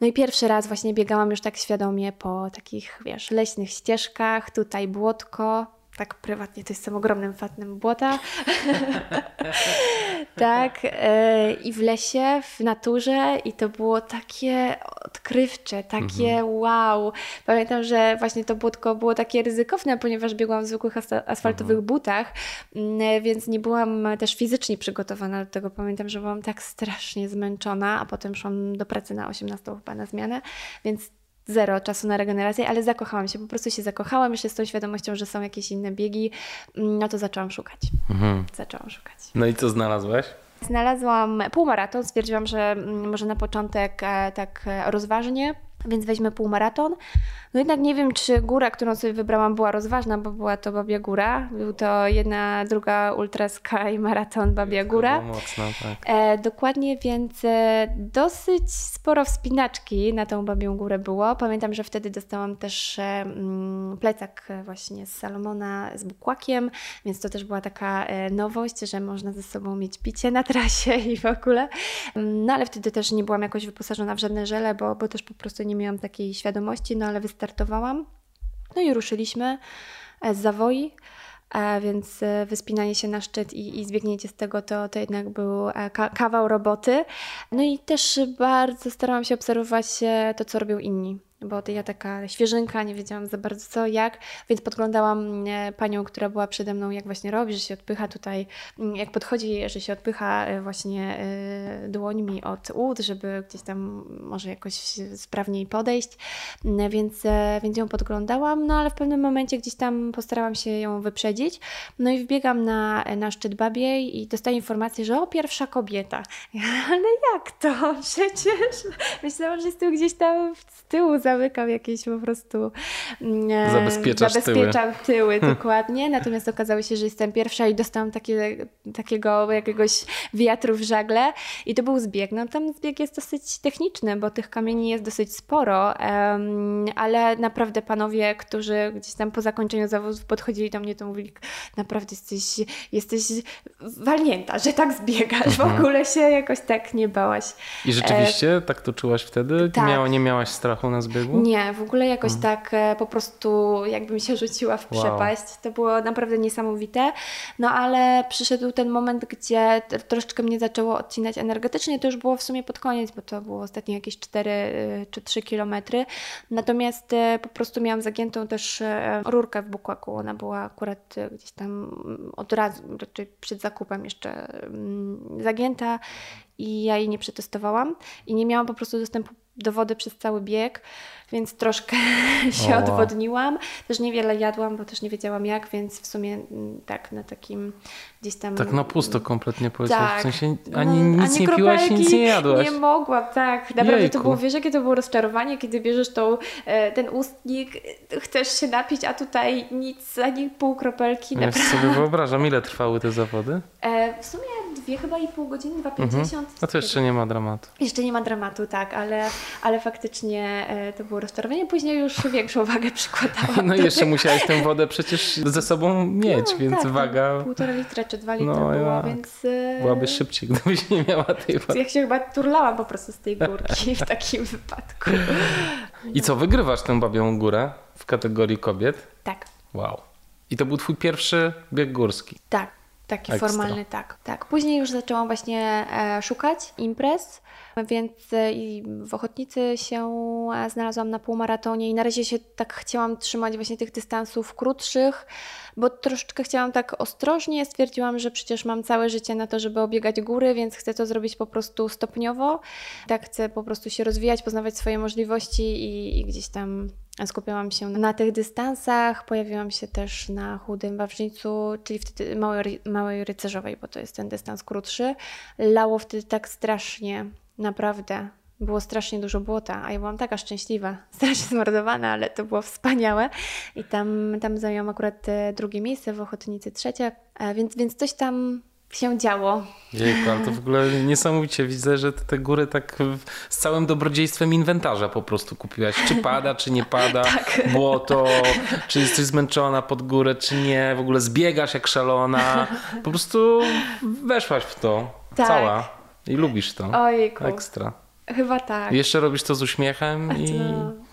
No i pierwszy raz właśnie biegałam już tak świadomie po takich, wiesz, leśnych ścieżkach, tutaj błotko, tak prywatnie to jestem ogromnym fatnem błota. [laughs] tak, e, i w lesie, w naturze i to było takie odkrywcze, takie mhm. wow. Pamiętam, że właśnie to błotko było takie ryzykowne, ponieważ biegłam w zwykłych asfaltowych mhm. butach, mm, więc nie byłam też fizycznie przygotowana do tego. Pamiętam, że byłam tak strasznie zmęczona, a potem szłam do pracy na 18 chyba na zmianę, więc zero czasu na regenerację, ale zakochałam się, po prostu się zakochałam, jeszcze z tą świadomością, że są jakieś inne biegi, mm, no to zaczęłam szukać. Mhm. Zaczęłam szukać. No i co znalazłaś? Znalazłam półmaraton, stwierdziłam, że mm, może na początek e, tak e, rozważnie, więc weźmy półmaraton. No jednak nie wiem, czy góra, którą sobie wybrałam, była rozważna, bo była to Babia Góra. Był to jedna, druga Ultra Sky [laughs] Maraton Babia Góra. Mocno, tak. E, dokładnie, więc e, dosyć sporo wspinaczki na tą Babią Górę było. Pamiętam, że wtedy dostałam też e, mm, plecak właśnie z Salomona z bukłakiem, więc to też była taka e, nowość, że można ze sobą mieć picie na trasie i w ogóle. Mm, no ale wtedy też nie byłam jakoś wyposażona w żadne żele, bo, bo też po prostu nie miałam takiej świadomości, no ale wystartowałam. No i ruszyliśmy e, z zawoi. A więc e, wyspinanie się na szczyt i, i zbiegnięcie z tego to, to jednak był e, ka kawał roboty. No i też bardzo starałam się obserwować to, co robią inni bo ja taka świeżynka, nie wiedziałam za bardzo co, jak, więc podglądałam e, panią, która była przede mną, jak właśnie robi, że się odpycha tutaj, mm, jak podchodzi, że się odpycha e, właśnie e, dłońmi od ud, żeby gdzieś tam może jakoś sprawniej podejść, mm, więc, więc ją podglądałam, no ale w pewnym momencie gdzieś tam postarałam się ją wyprzedzić, no i wbiegam na, na szczyt babiej i dostaję informację, że o, pierwsza kobieta. ale jak to? [laughs] Przecież myślałam, że jestem gdzieś tam z tyłu za zamykam jakieś po prostu mm, Zabezpieczasz zabezpieczam tyły, tyły [laughs] dokładnie. Natomiast okazało się, że jestem pierwsza i dostałam takie, takiego jakiegoś wiatru w żagle i to był zbieg. No tam zbieg jest dosyć techniczny, bo tych kamieni jest dosyć sporo, ale naprawdę panowie, którzy gdzieś tam po zakończeniu zawodów podchodzili do mnie, to mówili, naprawdę jesteś, jesteś walnięta, że tak zbiegasz, w mhm. ogóle się jakoś tak nie bałaś. I rzeczywiście e... tak to czułaś wtedy? Tak. Miała, nie miałaś strachu na zbieg? Nie, w ogóle jakoś mhm. tak e, po prostu jakbym się rzuciła w przepaść. Wow. To było naprawdę niesamowite. No ale przyszedł ten moment, gdzie troszeczkę mnie zaczęło odcinać energetycznie. To już było w sumie pod koniec, bo to było ostatnio jakieś 4 e, czy 3 kilometry. Natomiast e, po prostu miałam zagiętą też rurkę w bukłaku. Ona była akurat gdzieś tam od razu, raczej przed zakupem jeszcze mm, zagięta i ja jej nie przetestowałam i nie miałam po prostu dostępu do wody przez cały bieg, więc troszkę [laughs] się o. odwodniłam. Też niewiele jadłam, bo też nie wiedziałam jak, więc w sumie mm, tak na takim gdzieś tam... Tak na pusto kompletnie powiedziałaś, tak. w sensie ani no, nic ani nie piłaś, nic nie jadłaś. Nie mogłam, tak. Naprawdę Jejku. to było, wiesz jakie to było rozczarowanie, kiedy bierzesz tą, e, ten ustnik, chcesz się napić, a tutaj nic, ani pół kropelki. Ja sobie [laughs] wyobrażam, ile trwały te zawody? E, w sumie dwie chyba i pół godziny, 2,50. Mhm. No to jeszcze nie ma dramatu. Jeszcze nie ma dramatu, tak, ale, ale faktycznie e, to było rozczarowanie. Później już większą wagę przykładałam. [laughs] No i jeszcze musiałaś tę wodę przecież ze sobą [laughs] mieć, no, więc tak, waga... Półtora litra czy dwa litry no, było, więc... E, Byłaby szybciej, gdybyś nie miała tej wody. [laughs] Ja się chyba turlałam po prostu z tej górki w takim wypadku. I co, wygrywasz tę babią górę w kategorii kobiet? Tak. Wow. I to był twój pierwszy bieg górski? Tak. Taki Ekstra. formalny, tak. tak. Później już zaczęłam właśnie e, szukać imprez, więc e, i w Ochotnicy się e, znalazłam na półmaratonie i na razie się tak chciałam trzymać właśnie tych dystansów krótszych, bo troszeczkę chciałam tak ostrożnie. Stwierdziłam, że przecież mam całe życie na to, żeby obiegać góry, więc chcę to zrobić po prostu stopniowo. Tak chcę po prostu się rozwijać, poznawać swoje możliwości i, i gdzieś tam skupiałam się na tych dystansach. Pojawiłam się też na Chudym Wawrzyńcu, czyli wtedy Małej, Małej Rycerzowej, bo to jest ten dystans krótszy. Lało wtedy tak strasznie, naprawdę. Było strasznie dużo błota, a ja byłam taka szczęśliwa, [laughs] strasznie zmordowana, ale to było wspaniałe. I tam, tam zajęłam akurat drugie miejsce, w Ochotnicy trzecie, e, więc, więc coś tam się działo. Jejku, ale to w ogóle niesamowicie widzę, że te góry tak z całym dobrodziejstwem inwentarza po prostu kupiłaś. Czy pada, czy nie pada, [laughs] tak. błoto, czy jesteś zmęczona pod górę, czy nie, w ogóle zbiegasz jak szalona. Po prostu weszłaś w to, tak. cała i lubisz to. Ojejku. Ekstra. Chyba tak. Jeszcze robisz to z uśmiechem i... No.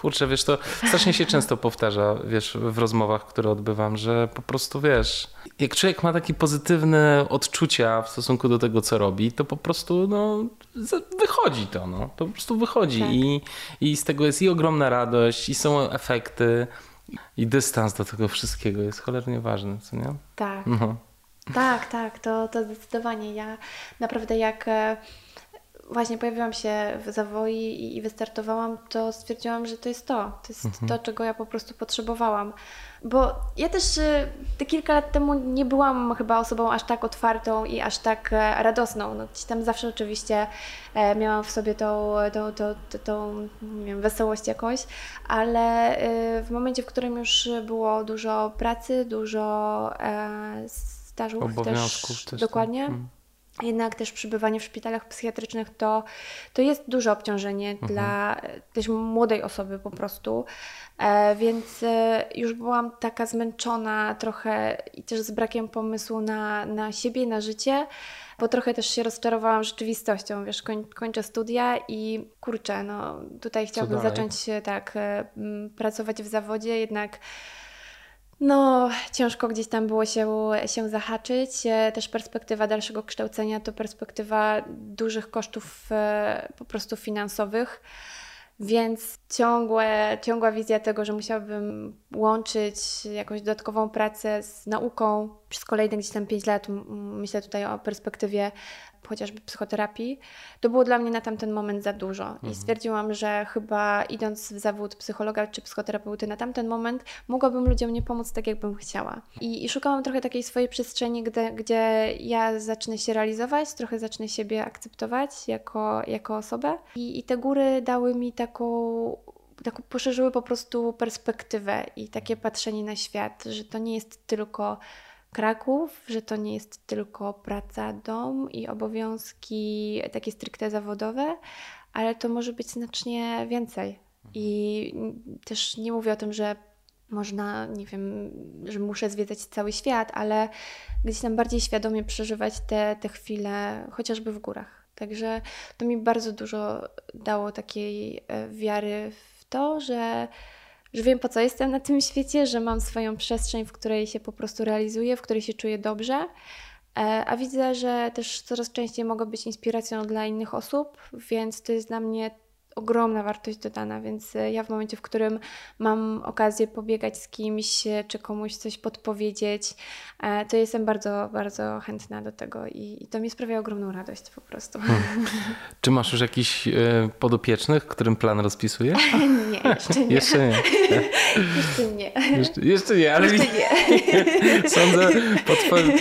Kurczę, wiesz, to strasznie się często powtarza, wiesz, w rozmowach, które odbywam, że po prostu, wiesz, jak człowiek ma takie pozytywne odczucia w stosunku do tego, co robi, to po prostu, no, wychodzi to, no, to po prostu wychodzi Tak. i, i z tego jest i ogromna radość, i są efekty, i dystans do tego wszystkiego jest cholernie ważny, co nie? Tak. No. Tak, tak, to, to zdecydowanie. Ja naprawdę jak e, właśnie pojawiłam się w Zawoi i, i wystartowałam, to stwierdziłam, że to jest to. To jest to, czego ja po prostu potrzebowałam. Bo ja też e, te kilka lat temu nie byłam chyba osobą aż tak otwartą i aż tak e, radosną. No, gdzieś tam zawsze oczywiście e, miałam w sobie tą, tą, tą, tą, tą nie wiem, wesołość jakąś, ale e, w momencie, w którym już było dużo pracy, dużo e, stażów Obowiązków też, też, tak. dokładnie. Mm. Jednak też przebywanie w szpitalach psychiatrycznych to, to jest duże obciążenie Mhm. dla e, też młodej osoby po prostu. E, więc e, już byłam taka zmęczona trochę i też z brakiem pomysłu na, na siebie, na życie, bo trochę też się rozczarowałam rzeczywistością. Wiesz, koń, kończę studia i kurczę, no tutaj chciałabym zacząć tak e, pracować w zawodzie, jednak no, ciężko gdzieś tam było się, się zahaczyć. E, Też perspektywa dalszego kształcenia to perspektywa dużych kosztów e, po prostu finansowych. Więc ciągłe, ciągła wizja tego, że musiałabym łączyć jakąś dodatkową pracę z nauką przez kolejne gdzieś tam 5 lat, myślę tutaj o perspektywie chociażby psychoterapii, to było dla mnie na tamten moment za dużo. I stwierdziłam, że chyba idąc w zawód psychologa czy psychoterapeuty na tamten moment, mogłabym ludziom nie pomóc tak, jakbym chciała. I, i szukałam trochę takiej swojej przestrzeni, gdzie, gdzie ja zacznę się realizować, trochę zacznę siebie akceptować jako, jako osobę. I, I te góry dały mi taką taką poszerzyły po prostu perspektywę i takie patrzenie na świat, że to nie jest tylko Kraków, że to nie jest tylko praca, dom i obowiązki takie stricte zawodowe, ale to może być znacznie więcej. I też nie mówię o tym, że można, nie wiem, że muszę zwiedzać cały świat, ale gdzieś tam bardziej świadomie przeżywać te, te chwile, chociażby w górach. Także to mi bardzo dużo dało takiej e, wiary w to, że, że wiem po co jestem na tym świecie, że mam swoją przestrzeń, w której się po prostu realizuję, w której się czuję dobrze. E, A widzę, że też coraz częściej mogę być inspiracją dla innych osób, więc to jest dla mnie ogromna wartość dodana, więc e, ja w momencie, w którym mam okazję pobiegać z kimś, e, czy komuś coś podpowiedzieć, e, to jestem bardzo, bardzo chętna do tego i, i to mi sprawia ogromną radość po prostu. Czy masz już jakichś e, podopiecznych, którym plan rozpisujesz? [laughs] nie, jeszcze nie. Jeszcze nie. Jeszcze nie. Jeszcze, jeszcze nie, ale Jeszcze nie. [laughs] sądzę, twoim,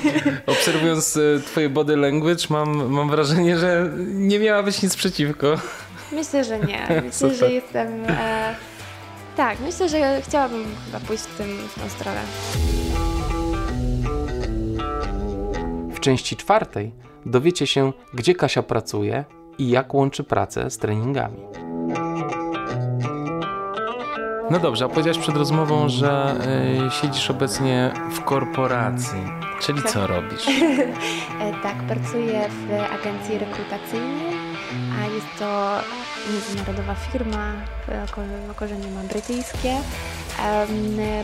obserwując twoje body language, mam, mam wrażenie, że nie miałabyś nic przeciwko. Myślę, że nie. [laughs] Myślę, Super. że jestem. E, tak, myślę, że chciałabym chyba pójść w, tym, w tą stronę. W części czwartej dowiecie się, gdzie Kasia pracuje i jak łączy pracę z treningami. No dobrze, a powiedziałaś przed rozmową, że y, siedzisz obecnie w korporacji. Czyli co [laughs] robisz? E, tak, pracuję w agencji rekrutacyjnej, a jest to międzynarodowa firma, e, ko- korzenie ma brytyjskie. E,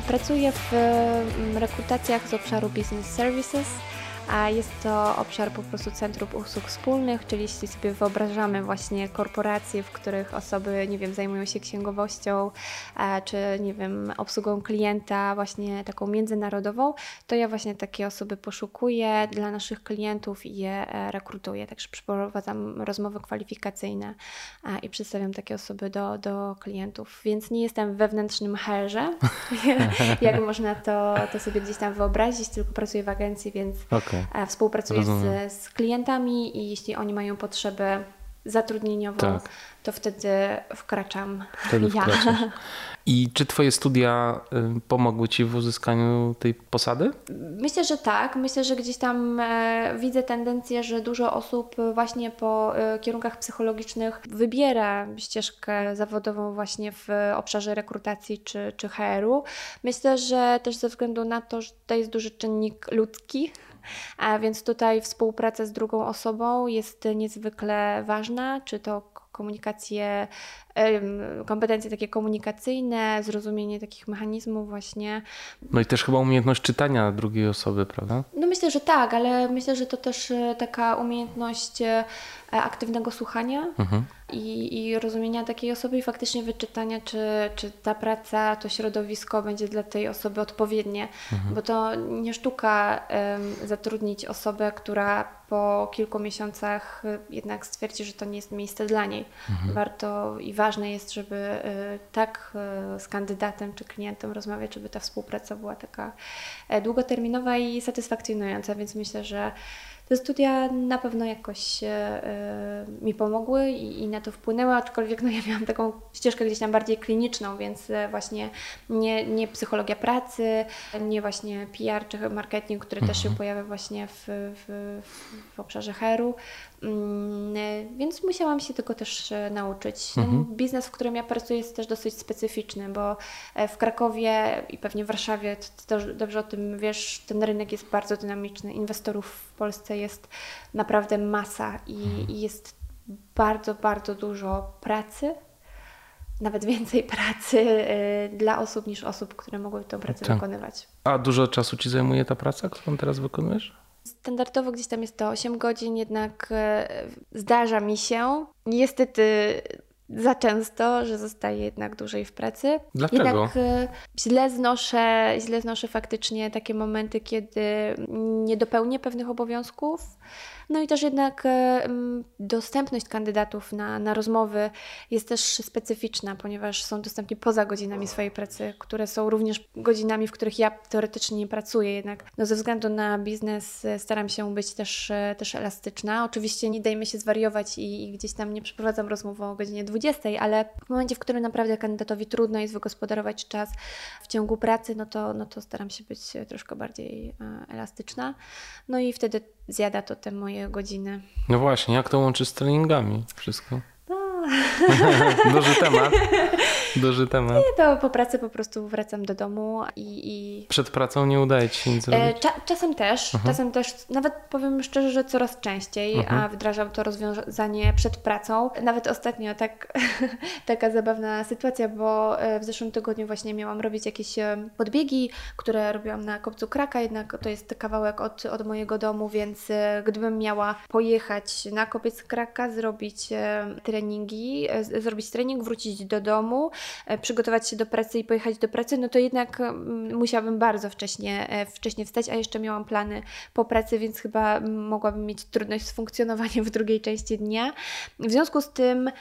Pracuję w mm, rekrutacjach z obszaru Business Services, a jest to obszar po prostu Centrum Usług Wspólnych, czyli jeśli sobie wyobrażamy właśnie korporacje, w których osoby, nie wiem, zajmują się księgowością, e, czy nie wiem, obsługą klienta właśnie taką międzynarodową, to ja właśnie takie osoby poszukuję dla naszych klientów i je e, rekrutuję. Także przeprowadzam rozmowy kwalifikacyjne i przedstawiam takie osoby do, do klientów. Więc nie jestem wewnętrznym herze, [laughs] jak można to, to sobie gdzieś tam wyobrazić, tylko pracuję w agencji, więc Okej. E, współpracuję z, z klientami i jeśli oni mają potrzebę zatrudnieniową, Tak. to wtedy wkraczam Wtedy ja. wkraczasz. [laughs] I czy twoje studia y, pomogły ci w uzyskaniu tej posady? Myślę, że tak. Myślę, że gdzieś tam e, widzę tendencję, że dużo osób e, właśnie po kierunkach psychologicznych wybiera ścieżkę zawodową właśnie w obszarze rekrutacji czy, czy HR-u. Myślę, że też ze względu na to, że to jest duży czynnik ludzki, a więc tutaj współpraca z drugą osobą jest niezwykle ważna, czy to komunikację, kompetencje takie komunikacyjne, zrozumienie takich mechanizmów właśnie. No i też chyba umiejętność czytania drugiej osoby, prawda? No myślę, że tak, ale myślę, że to też e, taka umiejętność e, aktywnego słuchania Mhm. i, i rozumienia takiej osoby i faktycznie wyczytania, czy, czy ta praca, to środowisko będzie dla tej osoby odpowiednie, bo to nie sztuka em, zatrudnić osobę, która po kilku miesiącach jednak stwierdzi, że to nie jest miejsce dla niej. Warto i ważne jest, żeby y, tak y, z kandydatem czy klientem rozmawiać, żeby ta współpraca była taka e, długoterminowa i satysfakcjonująca, więc myślę, że te studia na pewno jakoś e, mi pomogły i, i na to wpłynęły, aczkolwiek no, ja miałam taką ścieżkę gdzieś tam bardziej kliniczną, więc e, właśnie nie, nie psychologia pracy, nie właśnie PR czy marketing, który też się pojawia właśnie w, w, w obszarze HR-u. Mm, e, Więc musiałam się tego też e, nauczyć. Ten biznes, w którym ja pracuję, jest też dosyć specyficzny, bo e, w Krakowie i pewnie w Warszawie, ty dobrze o tym wiesz, ten rynek jest bardzo dynamiczny. Inwestorów w Polsce jest naprawdę masa i, i jest bardzo, bardzo dużo pracy. Nawet więcej [laughs] pracy dla osób niż osób, które mogłyby tę pracę Tak. wykonywać. A dużo czasu ci zajmuje ta praca, którą teraz wykonujesz? Standardowo gdzieś tam jest to 8 godzin, jednak e, zdarza mi się, niestety za często, że zostaję jednak dłużej w pracy. Dlaczego? Jednak e, źle znoszę, źle znoszę faktycznie takie momenty, kiedy nie dopełnię pewnych obowiązków. No i też jednak e, dostępność kandydatów na, na rozmowy jest też specyficzna, ponieważ są dostępni poza godzinami swojej pracy, które są również godzinami, w których ja teoretycznie nie pracuję. Jednak no, ze względu na biznes e, staram się być też, e, też elastyczna. Oczywiście nie dajmy się zwariować i, i gdzieś tam nie przeprowadzam rozmowy o godzinie 20, ale w momencie, w którym naprawdę kandydatowi trudno jest wygospodarować czas w ciągu pracy, no to, no to staram się być troszkę bardziej elastyczna. No i wtedy zjada to te moje godziny. No właśnie, jak to łączy z treningami? Wszystko. [laughs] Duży temat. Duży temat. to po pracy po prostu wracam do domu i, i Przed pracą nie udaje ci się nic E, zrobić? cza, czasem też, czasem też, nawet powiem szczerze, że coraz częściej, Mhm. a wdrażam to rozwiązanie przed pracą. Nawet ostatnio tak, [laughs] taka zabawna sytuacja, bo e, w zeszłym tygodniu właśnie miałam robić jakieś e, podbiegi, które robiłam na kopcu Kraka, jednak to jest kawałek od, od mojego domu, więc gdybym miała pojechać na kopiec Kraka, zrobić treningi, e, zrobić trening, wrócić do domu, e, przygotować się do pracy i pojechać do pracy, no to jednak mm, musiałabym bardzo wcześnie, e, wcześnie wstać, a jeszcze miałam plany po pracy, więc chyba mm, mogłabym mieć trudność z funkcjonowaniem w drugiej części dnia. W związku z tym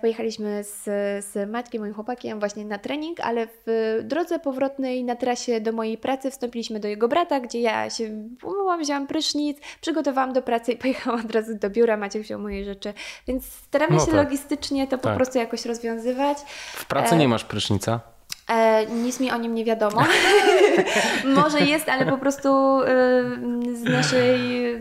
pojechaliśmy z, z Matkiem, moim chłopakiem, właśnie na trening, ale w drodze powrotnej na trasie do mojej pracy wstąpiliśmy do jego brata, gdzie ja się umyłam, wzięłam prysznic, przygotowałam do pracy i pojechałam od razu do biura. Maciek wziął moje rzeczy, więc staramy No się tak. logistycznie to po Tak. prostu jakoś rozwiązywać. W pracy e, nie masz prysznica? E, nic mi o nim nie wiadomo. [laughs] Może jest, ale po prostu e, z, naszej,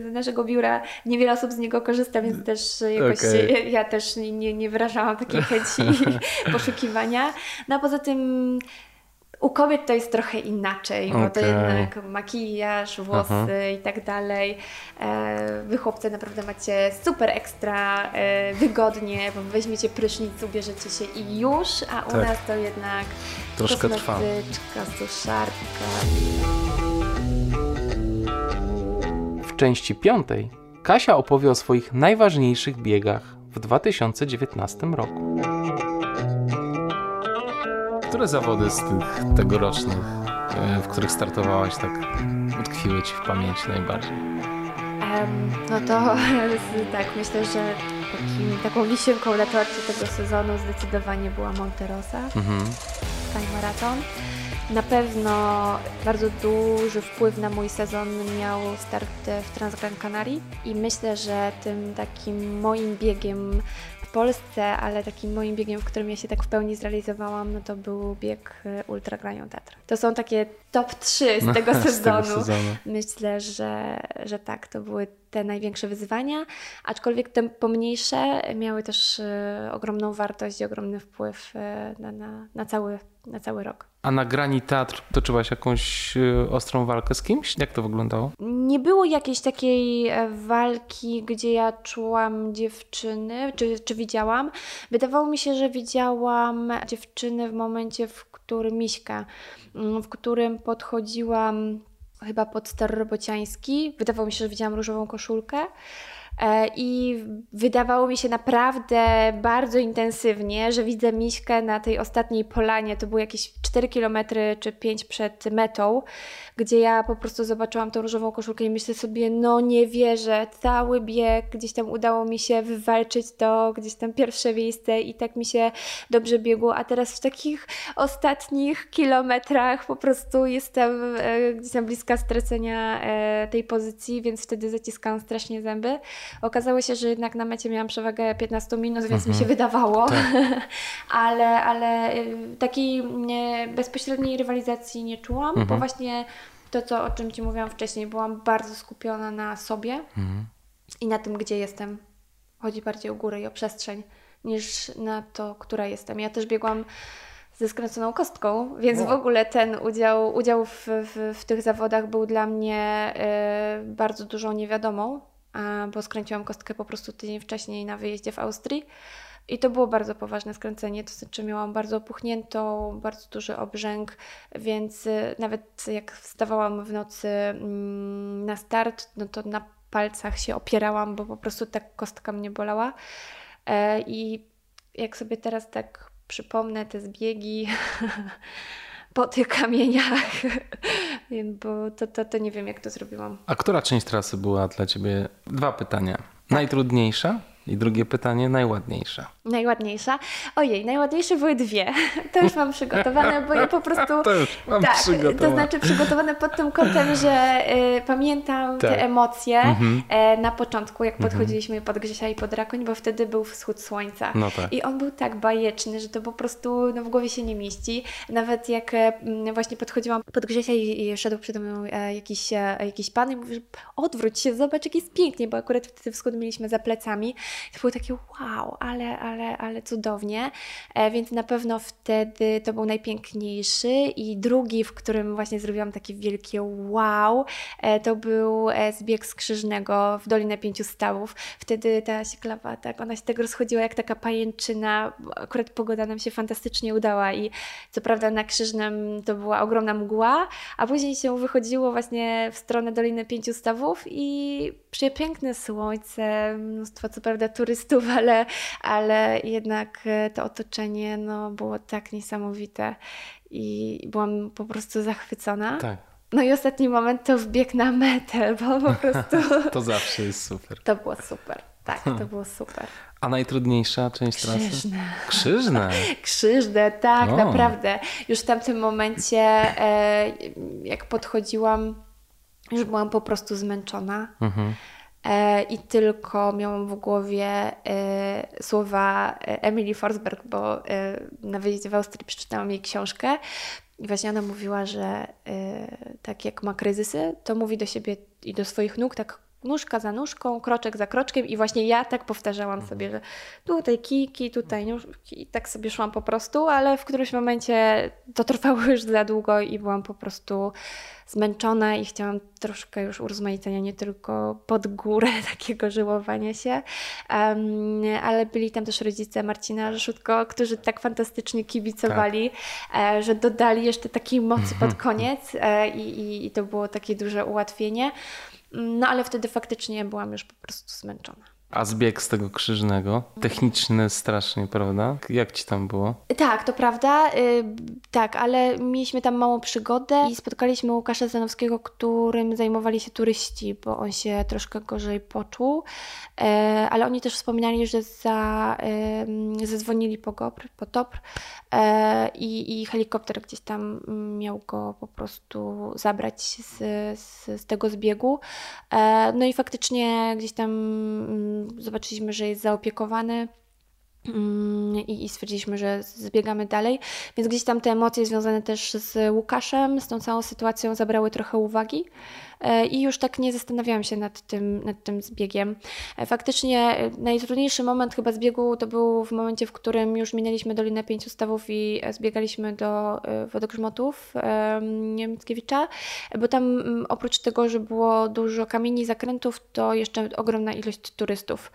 z naszego biura niewiele osób z niego korzysta, więc też jakoś Okej. ja też nie, nie, nie wyrażałam takiej chęci [laughs] poszukiwania. No a poza tym u kobiet to jest trochę inaczej, bo to jednak makijaż, włosy Aha. i tak dalej. E, Wy chłopcy naprawdę macie super ekstra e, wygodnie, bo weźmiecie prysznic, ubierzecie się i już, a u Tak. nas to jednak Troszkę trwa. suszarka. W części piątej Kasia opowie o swoich najważniejszych biegach w 2019 roku. Które zawody z tych tegorocznych, e, w których startowałaś, tak utkwiły ci w pamięci najbardziej? Em, no to [laughs] tak, myślę, że takim, taką wisienką na torcie tego sezonu zdecydowanie była Monterosa. Mhm. Sky Marathon. Na pewno bardzo duży wpływ na mój sezon miał start w Transgran Canaria i myślę, że tym takim moim biegiem Polsce, ale takim moim biegiem, w którym ja się tak w pełni zrealizowałam, no to był bieg e, Ultra Grają Tatr. To są takie top 3 [laughs] z tego Z sezonu. tego sezonu. Myślę, że, że tak, to były te największe wyzwania, aczkolwiek te pomniejsze miały też e, ogromną wartość i ogromny wpływ e, na, na, na, cały, na cały rok. A na grani teatr toczyłaś jakąś y, ostrą walkę z kimś? Jak to wyglądało? Nie było jakiejś takiej e, walki, gdzie ja czułam dziewczyny, czy, czy widziałam. Wydawało mi się, że widziałam dziewczyny w momencie, w którym Miśka, mm, w którym podchodziłam chyba pod Starobociański. Wydawało mi się, że widziałam różową koszulkę. E, I wydawało mi się naprawdę bardzo intensywnie, że widzę Miśkę na tej ostatniej polanie. To było jakieś 4 km czy 5 przed metą, gdzie ja po prostu zobaczyłam tą różową koszulkę i myślę sobie, no nie wierzę, cały bieg, gdzieś tam udało mi się wywalczyć to, gdzieś tam pierwsze miejsce i tak mi się dobrze biegło, a teraz w takich ostatnich kilometrach po prostu jestem e, gdzieś tam bliska stracenia e, tej pozycji, więc wtedy zaciskałam strasznie zęby. Okazało się, że jednak na mecie miałam przewagę 15 minut, więc mi się wydawało, tak. [laughs] ale, ale y, takiej bezpośredniej rywalizacji nie czułam, mhm. bo właśnie to, co, o czym Ci mówiłam wcześniej, byłam bardzo skupiona na sobie mhm. i na tym, gdzie jestem. Chodzi bardziej o górę i o przestrzeń, niż na to, która jestem. Ja też biegłam ze skręconą kostką, więc w ogóle ten udział, udział w, w, w tych zawodach był dla mnie y, bardzo dużą niewiadomą, bo skręciłam kostkę po prostu tydzień wcześniej na wyjeździe w Austrii. I to było bardzo poważne skręcenie, to znaczy miałam bardzo opuchniętą, bardzo duży obrzęk, więc y, nawet jak wstawałam w nocy mm, na start, no to na palcach się opierałam, bo po prostu tak kostka mnie bolała. E, I jak sobie teraz tak przypomnę te zbiegi [laughs] po tych kamieniach, [laughs] bo to, to, to nie wiem, jak to zrobiłam. A która część trasy była dla Ciebie? Dwa pytania. Tak. Najtrudniejsza i drugie pytanie, najładniejsza. Najładniejsza? Ojej, najładniejsze były dwie. [laughs] To już mam przygotowane, bo ja po prostu. [laughs] To już mam tak, przygotowane. To znaczy przygotowane pod tym kątem, że y, pamiętam tak. te emocje mhm. y, na początku, jak mhm. podchodziliśmy pod Grzesia i pod Rakoń, bo wtedy był wschód słońca. No tak. I on był tak bajeczny, że to po prostu no, w głowie się nie mieści. Nawet jak y, właśnie podchodziłam pod Grzesia i, i szedł przede mną e, jakiś, jakiś pan i mówił, że odwróć się, zobacz, jak jest pięknie, bo akurat wtedy wschód mieliśmy za plecami. To było takie wow, ale, ale, ale cudownie, e, więc na pewno wtedy to był najpiękniejszy i drugi, w którym właśnie zrobiłam takie wielkie wow, e, to był e, zbieg skrzyżnego w Dolinę Pięciu Stawów. Wtedy ta sieklawa, tak, ona się tak rozchodziła jak taka pajęczyna, akurat pogoda nam się fantastycznie udała i co prawda na Krzyżnem to była ogromna mgła, a później się wychodziło właśnie w stronę Doliny Pięciu Stawów i przepiękne słońce, mnóstwo co prawda turystów, [laughs] ale, ale jednak e, to otoczenie no, było tak niesamowite i byłam po prostu zachwycona. Tak. No i ostatni moment to wbieg na metę, bo po [laughs] prostu... to zawsze jest super. To było super. Tak, to było super. A najtrudniejsza część Krzyżne. trasy? Krzyżne. Krzyżne, [laughs] tak, naprawdę. Już w tamtym momencie, e, jak podchodziłam, już byłam po prostu zmęczona. Mhm. E, i tylko miałam w głowie e, słowa Emily Forsberg, bo e, na wyjeździe w Austrii przeczytałam jej książkę i właśnie ona mówiła, że tak jak ma kryzysy, to mówi do siebie i do swoich nóg tak nóżka za nóżką, kroczek za kroczkiem i właśnie ja tak powtarzałam mhm. sobie, że tutaj kiki, tutaj nóżki i tak sobie szłam po prostu, ale w którymś momencie to trwało [laughs] już za długo i byłam po prostu zmęczona i chciałam troszkę już urozmaicenia, nie tylko pod górę [laughs] takiego żyłowania się, um, ale byli tam też rodzice Marcina Rzeszutko, którzy tak fantastycznie kibicowali, tak. e, że dodali jeszcze takiej mocy pod koniec e, i, i to było takie duże ułatwienie. No ale wtedy faktycznie byłam już po prostu zmęczona. A zbieg z tego krzyżnego, techniczny strasznie, prawda? Jak ci tam było? Tak, to prawda. Yy, tak, ale mieliśmy tam małą przygodę i spotkaliśmy Łukasza Zanowskiego, którym zajmowali się turyści, bo on się troszkę gorzej poczuł. Yy, ale oni też wspominali, że za, yy, zadzwonili po po TOPR yy, i helikopter gdzieś tam miał go po prostu zabrać z, z, z tego zbiegu. Yy, no i faktycznie gdzieś tam zobaczyliśmy, że jest zaopiekowany. Mm, I, I stwierdziliśmy, że zbiegamy dalej, więc gdzieś tam te emocje związane też z Łukaszem, z tą całą sytuacją zabrały trochę uwagi. E, i już tak nie zastanawiałam się nad tym, nad tym zbiegiem. E, faktycznie e, najtrudniejszy moment chyba zbiegu to był w momencie, w którym już minęliśmy Dolinę Pięciu Stawów i zbiegaliśmy do wodogrzmotów Mickiewicza, bo tam oprócz tego, że było dużo kamieni zakrętów, to jeszcze ogromna ilość turystów,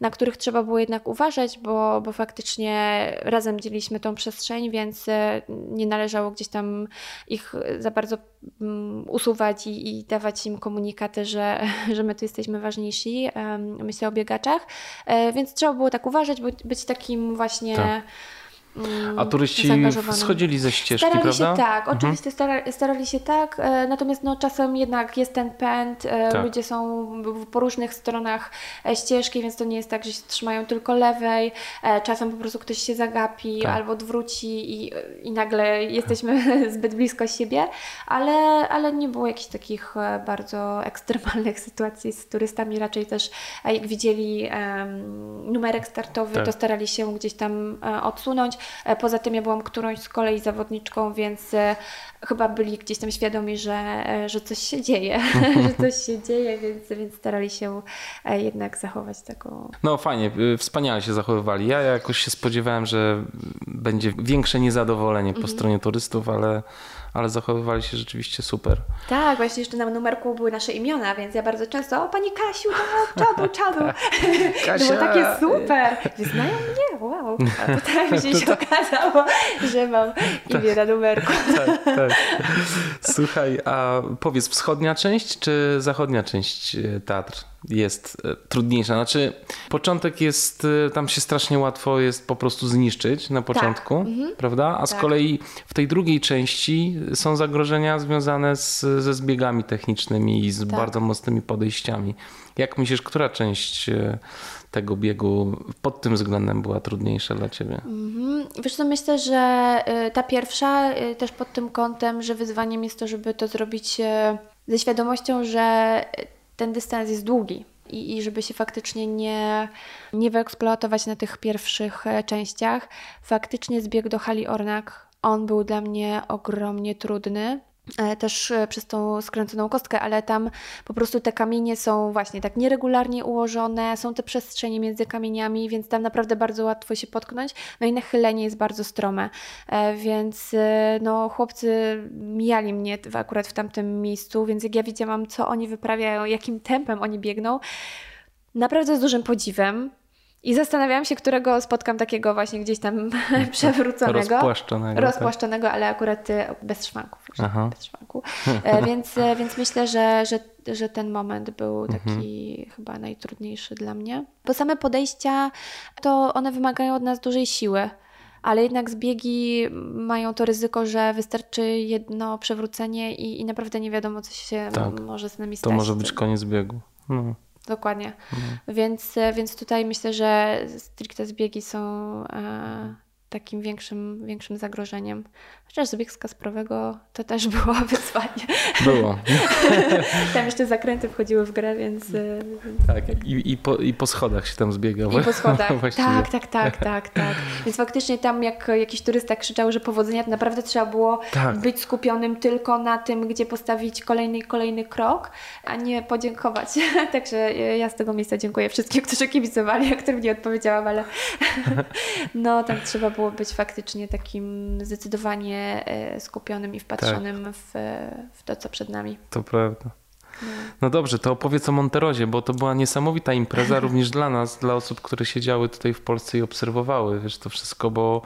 na których trzeba było jednak uważać, bo, bo faktycznie razem dzieliliśmy tą przestrzeń, więc nie należało gdzieś tam ich za bardzo usuwać i, i dawać im komunikaty, że, [laughs] że my tu jesteśmy ważniejsi, myślę o biegaczach, e, więc trzeba było tak uważać, być takim właśnie... Tak A turyści schodzili ze ścieżki, starali prawda? Się tak, mhm. oczywiście starali, starali się tak, e, natomiast no, czasem jednak jest ten pęd, e, tak. ludzie są po różnych stronach e, ścieżki, więc to nie jest tak, że się trzymają tylko lewej, czasem po prostu ktoś się zagapi tak. albo odwróci i, i nagle jesteśmy [laughs] zbyt blisko siebie, ale, ale nie było jakichś takich bardzo [laughs] ekstremalnych sytuacji z turystami, raczej też jak widzieli um, numerek startowy, tak. to starali się gdzieś tam odsunąć, E, poza tym ja byłam którąś z kolei zawodniczką, więc e, chyba byli gdzieś tam świadomi, że, e, że coś się dzieje, [laughs] że coś się dzieje, więc, więc starali się jednak zachować taką... No fajnie, y, wspaniale się zachowywali. Ja jakoś się spodziewałem, że będzie większe niezadowolenie po mhm. stronie turystów, ale ale zachowywali się rzeczywiście super. Tak, właśnie jeszcze na numerku były nasze imiona, więc ja bardzo często, o Pani Kasiu, no, czadu, czadu. [laughs] Kasia. To było takie super. Wyznają mnie, wow. A potem się, [laughs] się okazało, że mam imię na numerku. [laughs] Tak, tak. Słuchaj, a powiedz, wschodnia część czy zachodnia część e, teatr? Jest e, trudniejsza. Znaczy, początek jest, e, tam się strasznie łatwo jest po prostu zniszczyć na początku, tak. mhm. prawda? A z tak. kolei w tej drugiej części są zagrożenia związane z, ze zbiegami technicznymi i z tak. bardzo mocnymi podejściami. Jak myślisz, która część e, tego biegu pod tym względem była trudniejsza dla Ciebie? Mhm. Wiesz co, myślę, że ta pierwsza też pod tym kątem, że wyzwaniem jest to, żeby to zrobić ze świadomością, że ten dystans jest długi. I, i żeby się faktycznie nie, nie wyeksploatować na tych pierwszych e, częściach. Faktycznie zbieg do Hali Ornak, on był dla mnie ogromnie trudny. E, też e, przez tą skręconą kostkę, ale tam po prostu te kamienie są właśnie tak nieregularnie ułożone, są te przestrzenie między kamieniami, więc tam naprawdę bardzo łatwo się potknąć. No i nachylenie jest bardzo strome, e, więc no chłopcy mijali mnie akurat w tamtym miejscu, więc jak ja widziałam, co oni wyprawiają, jakim tempem oni biegną, naprawdę z dużym podziwem i zastanawiałam się, którego spotkam takiego właśnie gdzieś tam [laughs] przewróconego. Rozpłaszczonego. Tak. Rozpłaszczonego, tak? ale akurat y, bez szwanków. Bez szwanku. E, [laughs] więc, e, więc myślę, że, że, że ten moment był taki mhm. chyba najtrudniejszy dla mnie. Bo same podejścia, to one wymagają od nas dużej siły. Ale jednak zbiegi mają to ryzyko, że wystarczy jedno przewrócenie i, i naprawdę nie wiadomo, co się tak. może z nami stać. To może być koniec biegu. No. Dokładnie. Mhm. Więc, e, więc tutaj myślę, że stricte zbiegi są e, takim większym, większym zagrożeniem. Chociaż zbieg z Kasprowego to też [laughs] było wyzwanie. Było. [laughs] tam jeszcze zakręty wchodziły w grę, więc... E, tak, i, i, po, i po schodach się tam zbiegał. I po schodach, [laughs] tak, tak, tak, tak, tak. Więc faktycznie tam jak jakiś turysta krzyczał, że powodzenia, to naprawdę trzeba było tak. być skupionym tylko na tym, gdzie postawić kolejny kolejny krok, a nie podziękować. Także ja z tego miejsca dziękuję wszystkim, którzy kibicowali, o którym nie odpowiedziałam, ale no tam trzeba było być faktycznie takim zdecydowanie E, skupionym i wpatrzonym tak. w, w to, co przed nami. To prawda. No. no dobrze, to opowiedz o Monterozie, bo to była niesamowita impreza [laughs] również dla nas, dla osób, które siedziały tutaj w Polsce i obserwowały, wiesz, to wszystko, bo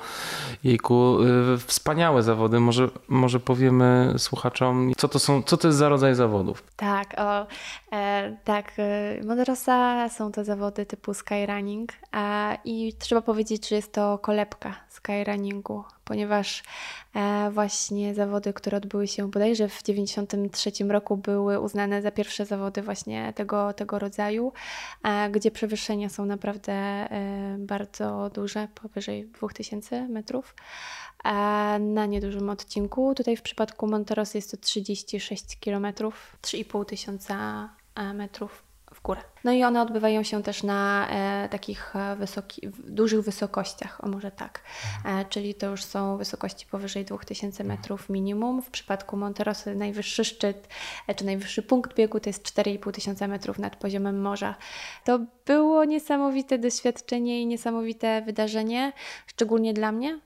jejku, y, wspaniałe zawody. Może, może powiemy słuchaczom, co to są, co to jest za rodzaj zawodów? Tak, o, e, tak, e, Monterosa są to zawody typu skyrunning e, i trzeba powiedzieć, że jest to kolebka skyrunningu ponieważ e, właśnie zawody, które odbyły się bodajże w 1993 roku, były uznane za pierwsze zawody właśnie tego, tego rodzaju, e, gdzie przewyższenia są naprawdę e, bardzo duże, powyżej 2000 metrów na niedużym odcinku. Tutaj w przypadku Monteros jest to 36 km, 3,5 tysiąca metrów górę. No i one odbywają się też na e, takich e, wysoki, dużych wysokościach, o może tak. E, czyli to już są wysokości powyżej 2000 metrów minimum. W przypadku Monterosy najwyższy szczyt, e, czy najwyższy punkt biegu to jest 4500 tysiąca metrów nad poziomem morza. To było niesamowite doświadczenie i niesamowite wydarzenie, szczególnie dla mnie.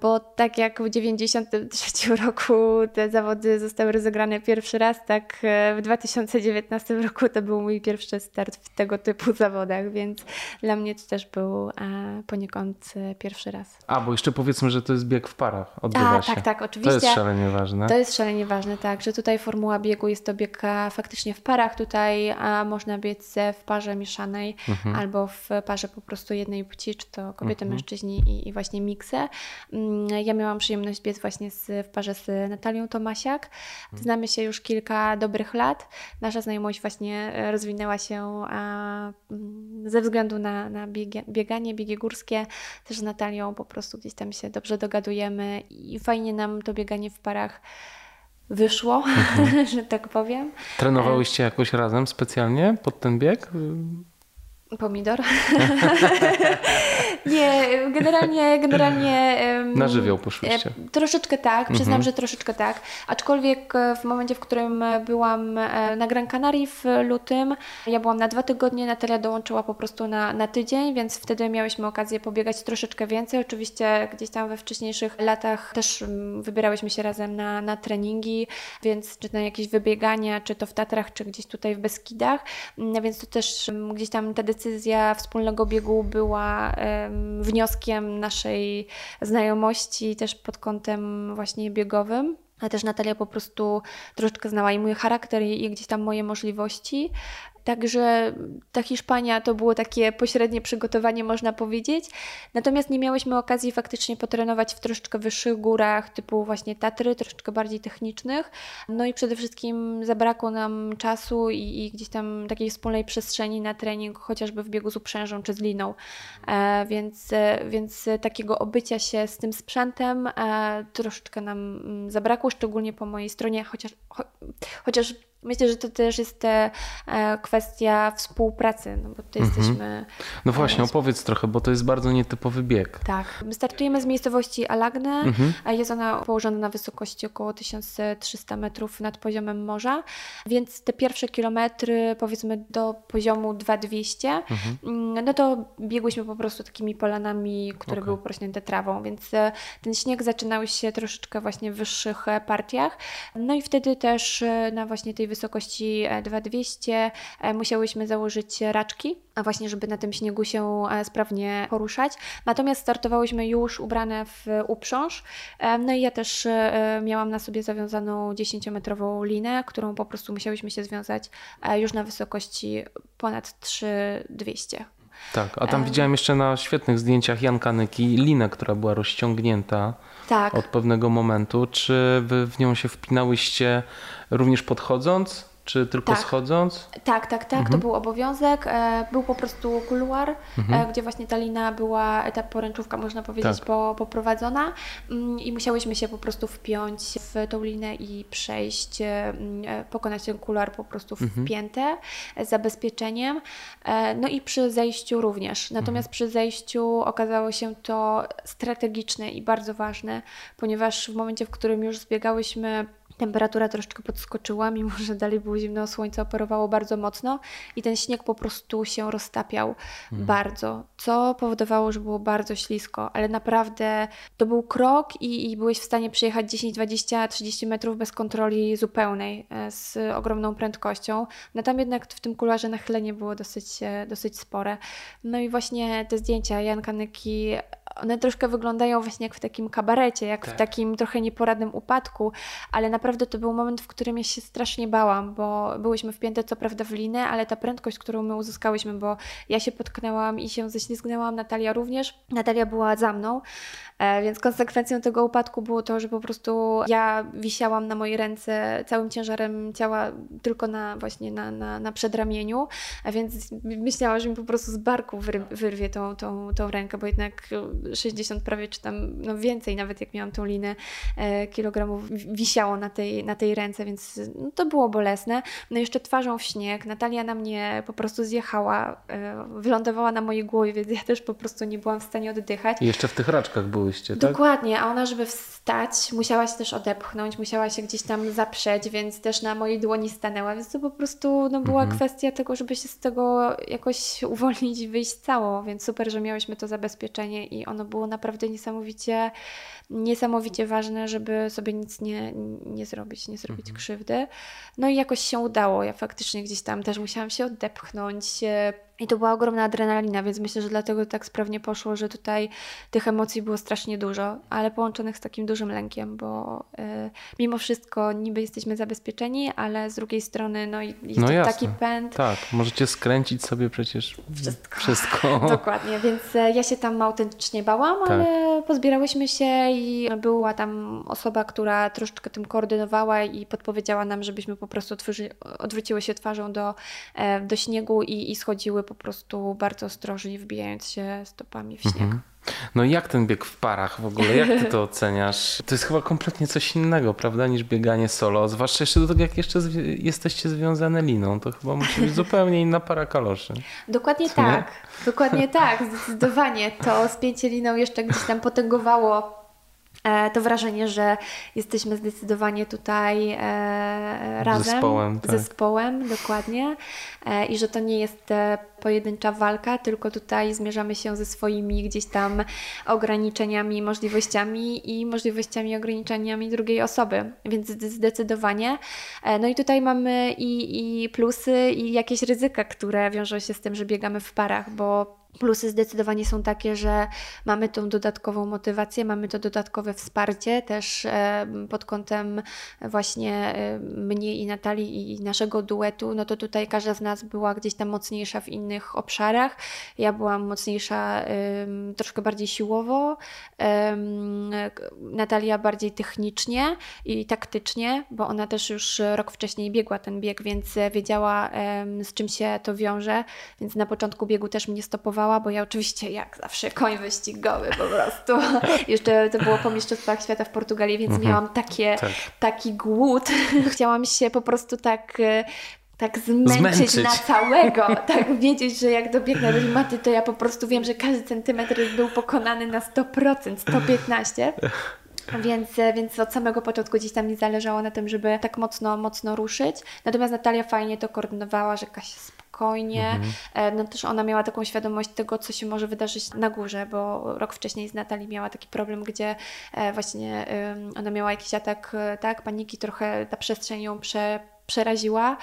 Bo tak jak w 93 [laughs] roku te zawody zostały rozegrane pierwszy raz, tak e, w 2019 roku to był mój pierwszy start w tego typu zawodach, więc dla mnie to też był e, poniekąd e, pierwszy raz. A, bo jeszcze powiedzmy, że to jest bieg w parach. Odbywa A, się. tak, tak, To oczywiście. jest szalenie ważne. To jest szalenie ważne, tak, że tutaj formuła biegu jest to bieg faktycznie w parach. Tutaj a, można biec w parze mieszanej Mhm. albo w parze po prostu jednej płci, czy to kobiety, Mhm. mężczyźni i, i właśnie miksy. Mm, Ja miałam przyjemność biec właśnie z, w parze z Natalią Tomasiak. Mhm. Znamy się już kilka dobrych lat. Nasza znajomość właśnie e, rozwinęła się a, mm, ze względu na, na biegie, bieganie, biegi górskie. Też z Natalią po prostu gdzieś tam się dobrze dogadujemy i fajnie nam to bieganie w parach wyszło, [laughs] że tak powiem. Trenowałyście jakoś razem specjalnie pod ten bieg? Pomidor? [laughs] [laughs] nie, generalnie, generalnie... Na żywioł poszłyście. Troszeczkę tak, przyznam, Mhm. że troszeczkę tak. Aczkolwiek e, w momencie, w którym e, byłam e, na Gran Canaria w lutym, ja byłam na dwa tygodnie, Natalia dołączyła po prostu na, na tydzień, więc wtedy miałyśmy okazję pobiegać troszeczkę więcej. Oczywiście gdzieś tam we wcześniejszych latach też wybierałyśmy się razem na, na treningi, więc czy na jakieś wybiegania, czy to w Tatrach, czy gdzieś tutaj w Beskidach, Mm, więc to też gdzieś tam ta decyzja wspólnego biegu była wnioskiem naszej znajomości też pod kątem właśnie biegowym. A też Natalia po prostu troszeczkę znała i mój charakter, i gdzieś tam moje możliwości. Także ta Hiszpania to było takie pośrednie przygotowanie, można powiedzieć. Natomiast nie miałyśmy okazji faktycznie potrenować w troszeczkę wyższych górach, typu właśnie Tatry, troszeczkę bardziej technicznych. No i przede wszystkim zabrakło nam czasu i, i gdzieś tam takiej wspólnej przestrzeni na trening, chociażby w biegu z uprzężą czy z liną. E, więc, e, więc takiego obycia się z tym sprzętem e, troszeczkę nam mm, zabrakło, szczególnie po mojej stronie, chociaż, cho, chociaż myślę, że to też jest e, e, kwestia współpracy, no bo tutaj Mhm. jesteśmy No właśnie, E, opowiedz trochę, bo to jest bardzo nietypowy bieg. tak. My startujemy z miejscowości Alagne, Mhm. a jest ona położona na wysokości około 1300 metrów nad poziomem morza, więc te pierwsze kilometry, powiedzmy do poziomu 2200, Mhm. mm, no to biegłyśmy po prostu takimi polanami, które Okej. były porośnięte trawą, więc e, ten śnieg zaczynał się troszeczkę właśnie w wyższych e, partiach. No i wtedy też na właśnie tej wysokości e, 2200 e, musiałyśmy założyć raczki, a właśnie żeby na tym śniegu się e, sprawnie poruszać. Natomiast startowałyśmy już ubrane w uprząż. E, No i ja też e, miałam na sobie zawiązaną 10-metrową linę, którą po prostu musiałyśmy się związać e, już na wysokości ponad 3200. Tak, a tam E. widziałem jeszcze na świetnych zdjęciach Janka Nyki linę, która była rozciągnięta Tak. od pewnego momentu. Czy wy w nią się wpinałyście również podchodząc, czy tylko Tak. schodząc? Tak, tak, tak, to był obowiązek. E, Był po prostu kuluar, e, gdzie właśnie ta lina była, ta poręczówka, można powiedzieć, Tak. po, poprowadzona mm, i musiałyśmy się po prostu wpiąć w tą linę i przejść, e, mm, e, pokonać ten kuluar po prostu wpięte e, z zabezpieczeniem. E, No i przy zejściu również. Natomiast przy zejściu okazało się to strategiczne i bardzo ważne, ponieważ w momencie, w którym już zbiegałyśmy Temperatura troszeczkę podskoczyła, mimo [laughs] że dalej było zimno, słońce operowało bardzo mocno i ten śnieg po prostu się roztapiał bardzo, co powodowało, że było bardzo ślisko, ale naprawdę to był krok i, i byłeś w stanie przejechać 10, 20, 30 metrów bez kontroli zupełnej, e, z ogromną prędkością. No tam jednak w tym kularze nachylenie było dosyć, e, dosyć spore. No i właśnie te zdjęcia Janka Nyki, one troszkę wyglądają właśnie jak w takim kabarecie, jak w Tak. takim trochę nieporadnym upadku, ale naprawdę to był moment, w którym ja się strasznie bałam, bo byłyśmy wpięte co prawda w linę, ale ta prędkość, którą my uzyskałyśmy, bo ja się potknęłam i się ześlizgnęłam, Natalia również. Natalia była za mną, e, więc konsekwencją tego upadku było to, że po prostu ja wisiałam na mojej ręce całym ciężarem ciała tylko na właśnie na, na, na przedramieniu, a więc myślałam, że mi po prostu z barku wyr- wyrwie tą, tą, tą rękę, bo jednak 60 prawie, czy tam no więcej nawet jak miałam tą linę e, kilogramów wisiało na tej, na tej ręce, więc no, to było bolesne. No jeszcze twarzą w śnieg, Natalia na mnie po prostu zjechała, e, wylądowała na mojej głowie, więc ja też po prostu nie byłam w stanie oddychać. I jeszcze w tych raczkach byłyście, tak? Dokładnie, a ona żeby wstać, musiała się też odepchnąć, musiała się gdzieś tam zaprzeć, więc też na mojej dłoni stanęła, więc to po prostu no, była mhm. kwestia tego, żeby się z tego jakoś uwolnić i wyjść cało, więc super, że miałyśmy to zabezpieczenie i ono było naprawdę niesamowicie niesamowicie ważne, żeby sobie nic nie, nie zrobić, nie zrobić mhm. krzywdy. No i jakoś się udało. Ja faktycznie gdzieś tam też musiałam się oddepchnąć. I to była ogromna adrenalina, więc myślę, że dlatego tak sprawnie poszło, że tutaj tych emocji było strasznie dużo, ale połączonych z takim dużym lękiem, bo y, mimo wszystko niby jesteśmy zabezpieczeni, ale z drugiej strony no, jest no to taki pęd. Tak, możecie skręcić sobie przecież wszystko. wszystko. [laughs] Dokładnie, więc e, ja się tam autentycznie bałam, tak. ale pozbierałyśmy się i była tam osoba, która troszeczkę tym koordynowała i podpowiedziała nam, żebyśmy po prostu odwróciły się twarzą do, e, do śniegu i, i schodziły po prostu bardzo ostrożnie, wbijając się stopami w śnieg. Mhm. No i jak ten bieg w parach w ogóle? Jak ty to [laughs] oceniasz? To jest chyba kompletnie coś innego, prawda, niż bieganie solo. Zwłaszcza jeszcze do tego, jak jeszcze jesteście związane liną. To chyba musi być zupełnie inna para kaloszy. Dokładnie Co tak. Nie? Dokładnie tak. Zdecydowanie. To spięcie liną jeszcze gdzieś tam potęgowało to wrażenie, że jesteśmy zdecydowanie tutaj e, razem, zespołem, tak. zespołem dokładnie e, i że to nie jest pojedyncza walka, tylko tutaj zmierzamy się ze swoimi gdzieś tam ograniczeniami, możliwościami i możliwościami, ograniczeniami drugiej osoby, więc zdecydowanie. No i tutaj mamy i, i plusy i jakieś ryzyka, które wiążą się z tym, że biegamy w parach, bo Plusy zdecydowanie są takie, że mamy tą dodatkową motywację, mamy to dodatkowe wsparcie też e, pod kątem właśnie e, mnie i Natalii i naszego duetu. No to tutaj każda z nas była gdzieś tam mocniejsza w innych obszarach. Ja byłam mocniejsza troszkę bardziej siłowo, Natalia bardziej technicznie i taktycznie, bo ona też już rok wcześniej biegła ten bieg, więc wiedziała z czym się to wiąże, więc na początku biegu też mnie stopowała bo ja oczywiście jak zawsze koń wyścigowy po prostu. [laughs] Jeszcze to było po Mistrzostwach Świata w Portugalii, więc mhm. miałam takie, tak. taki głód. [laughs] Chciałam się po prostu tak e, tak zmęczyć, zmęczyć, na całego, [laughs] tak wiedzieć, że jak dobiegnę do limaty, to ja po prostu wiem, że każdy centymetr był pokonany na 100%, 115%. Więc, e, więc od samego początku gdzieś tam mi zależało na tym, żeby tak mocno, mocno ruszyć. Natomiast Natalia fajnie to koordynowała, że Kasia spokojnie. Mhm. E, no też ona miała taką świadomość tego, co się może wydarzyć na górze, bo rok wcześniej z Natalii miała taki problem, gdzie e, właśnie ona miała jakiś atak, tak, paniki, trochę ta przestrzeń ją prze, przeraziła.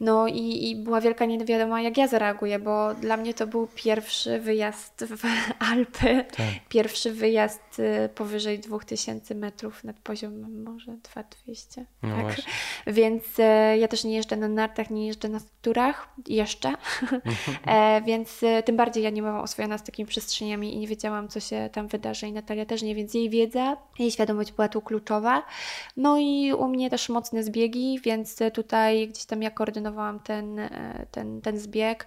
No i, i była wielka niewiadoma, jak ja zareaguję, bo dla mnie to był pierwszy wyjazd w [laughs] Alpy, tak. pierwszy wyjazd y, powyżej 2000 metrów nad poziomem może 2200. No tak? [laughs] Więc e, ja też nie jeżdżę na nartach, nie jeżdżę na turach jeszcze, [laughs] e, więc e, tym bardziej ja nie byłam oswojona z takimi przestrzeniami i nie wiedziałam, co się tam wydarzy i Natalia też nie, więc jej wiedza, jej świadomość była tu kluczowa. No i u mnie też mocne zbiegi, więc tutaj gdzieś tam ja koordynowałam trenowałam ten, e, ten, ten zbieg,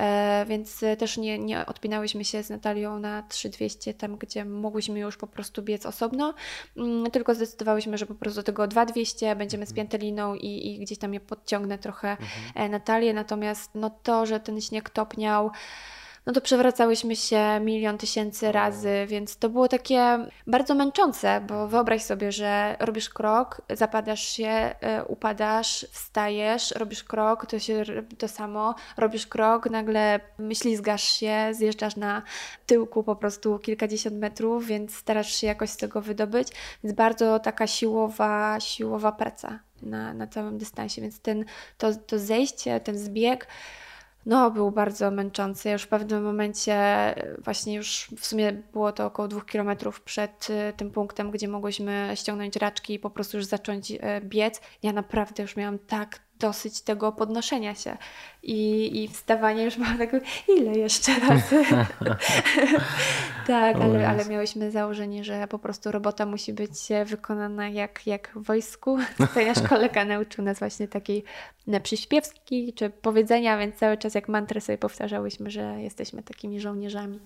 e, więc też nie, nie odpinałyśmy się z Natalią na 3200, tam gdzie mogłyśmy już po prostu biec osobno, mm, tylko zdecydowałyśmy, że po prostu tego 2200 będziemy z pianteliną i, i gdzieś tam je podciągnę trochę mhm. E, Natalię, natomiast no to, że ten śnieg topniał, no to przewracałyśmy się milion tysięcy razy, więc to było takie bardzo męczące, bo wyobraź sobie, że robisz krok, zapadasz się, e, upadasz, wstajesz, robisz krok, to się to samo, robisz krok, nagle ślizgasz się, zjeżdżasz na tyłku po prostu kilkadziesiąt metrów, więc starasz się jakoś z tego wydobyć, więc bardzo taka siłowa, siłowa praca na, na całym dystansie, więc ten, to, to zejście, ten zbieg no, był bardzo męczący. Ja już w pewnym momencie, właśnie już w sumie było to około dwóch kilometrów przed y, tym punktem, gdzie mogłyśmy ściągnąć raczki i po prostu już zacząć y, biec. Ja naprawdę już miałam tak dosyć tego podnoszenia się i, i wstawanie już mam tak, ile jeszcze razy? [laughs] tak, ale, ale miałyśmy założenie, że po prostu robota musi być wykonana jak, jak w wojsku. [laughs] Tutaj nasz kolega nauczył nas właśnie takiej przyśpiewski czy powiedzenia, więc cały czas jak mantrę sobie powtarzałyśmy, że jesteśmy takimi żołnierzami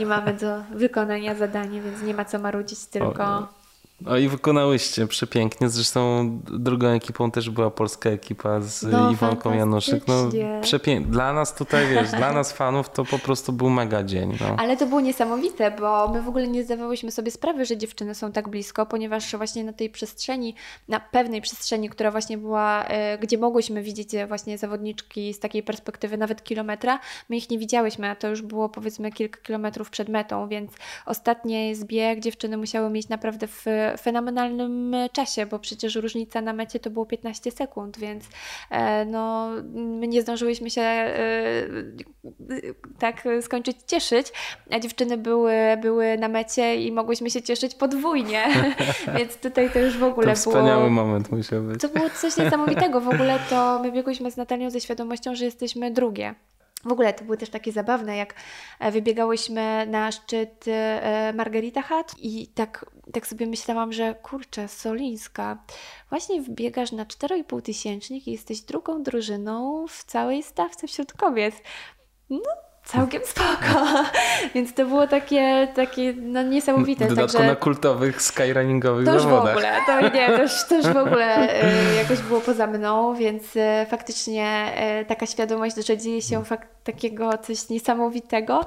i mamy do wykonania zadanie, więc nie ma co marudzić, [laughs] tylko... O no i wykonałyście przepięknie. Zresztą drugą ekipą też była polska ekipa z no, Iwonką Januszyk. No, przepięknie. Dla nas tutaj, wiesz, dla nas fanów to po prostu był mega dzień. No. Ale to było niesamowite, bo my w ogóle nie zdawałyśmy sobie sprawy, że dziewczyny są tak blisko, ponieważ właśnie na tej przestrzeni, na pewnej przestrzeni, która właśnie była, e, gdzie mogłyśmy widzieć właśnie zawodniczki z takiej perspektywy nawet kilometra, my ich nie widziałyśmy, a to już było powiedzmy kilka kilometrów przed metą, więc ostatni zbieg dziewczyny musiały mieć naprawdę w fenomenalnym czasie, bo przecież różnica na mecie to było 15 sekund, więc e, no, my nie zdążyłyśmy się e, tak skończyć cieszyć, a dziewczyny były, były na mecie i mogłyśmy się cieszyć podwójnie, [laughs] więc tutaj to już w ogóle to wspaniały było... wspaniały moment musiał być. To było coś niesamowitego, w ogóle to my biegłyśmy z Natalią ze świadomością, że jesteśmy drugie. W ogóle to były też takie zabawne, jak e, wybiegałyśmy na szczyt e, Margarita Hat i tak, tak sobie myślałam, że kurczę, Solińska, właśnie wbiegasz na 4,5 tysięcznik i jesteś drugą drużyną w całej stawce wśród kobiet. No całkiem [laughs] spoko. Więc to było takie, takie no, niesamowite. Także... na kultowych skyrunningowych to już zawodach. w ogóle, to nie, [laughs] to już, to już w ogóle y, jakoś było poza mną, więc y, faktycznie y, taka świadomość, że dzieje się fakt, takiego coś niesamowitego,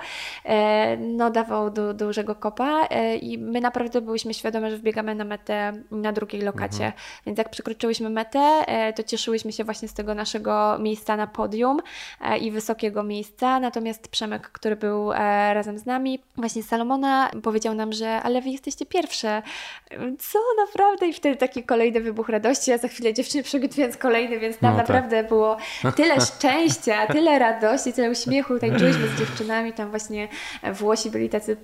no dawał du, dużego kopa i my naprawdę byliśmy świadome, że wbiegamy na metę na drugiej lokacie. Mhm. Więc jak przekroczyłyśmy metę, to cieszyłyśmy się właśnie z tego naszego miejsca na podium i wysokiego miejsca, natomiast Przemek, który był e, razem z nami, właśnie z Salomona, powiedział nam, że ale wy jesteście pierwsze. Co naprawdę? I wtedy taki kolejny wybuch radości. Ja za chwilę dziewczyny przygotując kolejny, więc tam no, tak. naprawdę było tyle szczęścia, tyle radości, tyle uśmiechu. Tańczyłyśmy z dziewczynami, tam właśnie Włosi byli tacy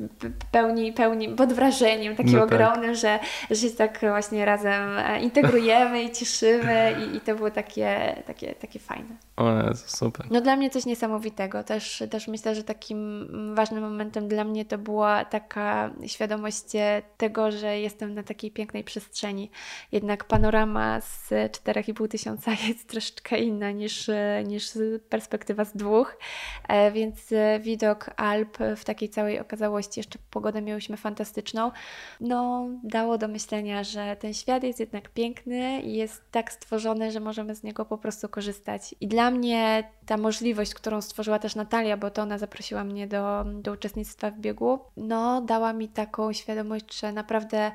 pełni, pełni pod wrażeniem takim no, tak. ogromnym, że, że się tak właśnie razem e, integrujemy i cieszymy i, i to było takie, takie, takie fajne. O super. No dla mnie coś niesamowitego. Też, też myślę, że takim ważnym momentem dla mnie to była taka świadomość tego, że jestem na takiej pięknej przestrzeni. Jednak panorama z 4,5 tysiąca [laughs] jest troszeczkę inna niż, niż perspektywa z dwóch, e, więc widok Alp w takiej całej okazałości, jeszcze pogodę miałyśmy fantastyczną, no dało do myślenia, że ten świat jest jednak piękny i jest tak stworzony, że możemy z niego po prostu korzystać. I dla mnie ta możliwość, którą stworzyła też Natalia, bo to ona zaprosiła mnie do, do uczestnictwa w biegu, no dała mi taką świadomość, że naprawdę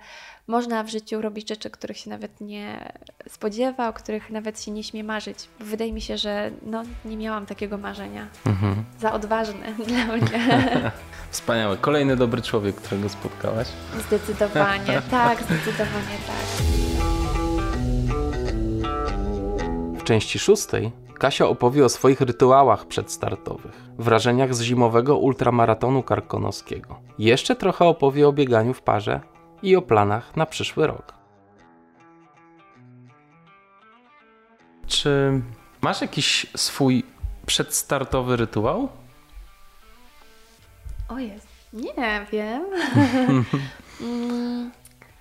można w życiu robić rzeczy, których się nawet nie spodziewa, o których nawet się nie śmie marzyć. Wydaje mi się, że no, nie miałam takiego marzenia. Mhm. Za odważne [laughs] dla mnie. [laughs] Wspaniały. Kolejny dobry człowiek, którego spotkałaś. Zdecydowanie, [laughs] tak, zdecydowanie tak. W części szóstej Kasia opowie o swoich rytuałach przedstartowych, wrażeniach z zimowego ultramaratonu karkonoskiego. Jeszcze trochę opowie o bieganiu w parze i o planach na przyszły rok. Czy masz jakiś swój przedstartowy rytuał? O jest, nie wiem. [laughs] mm,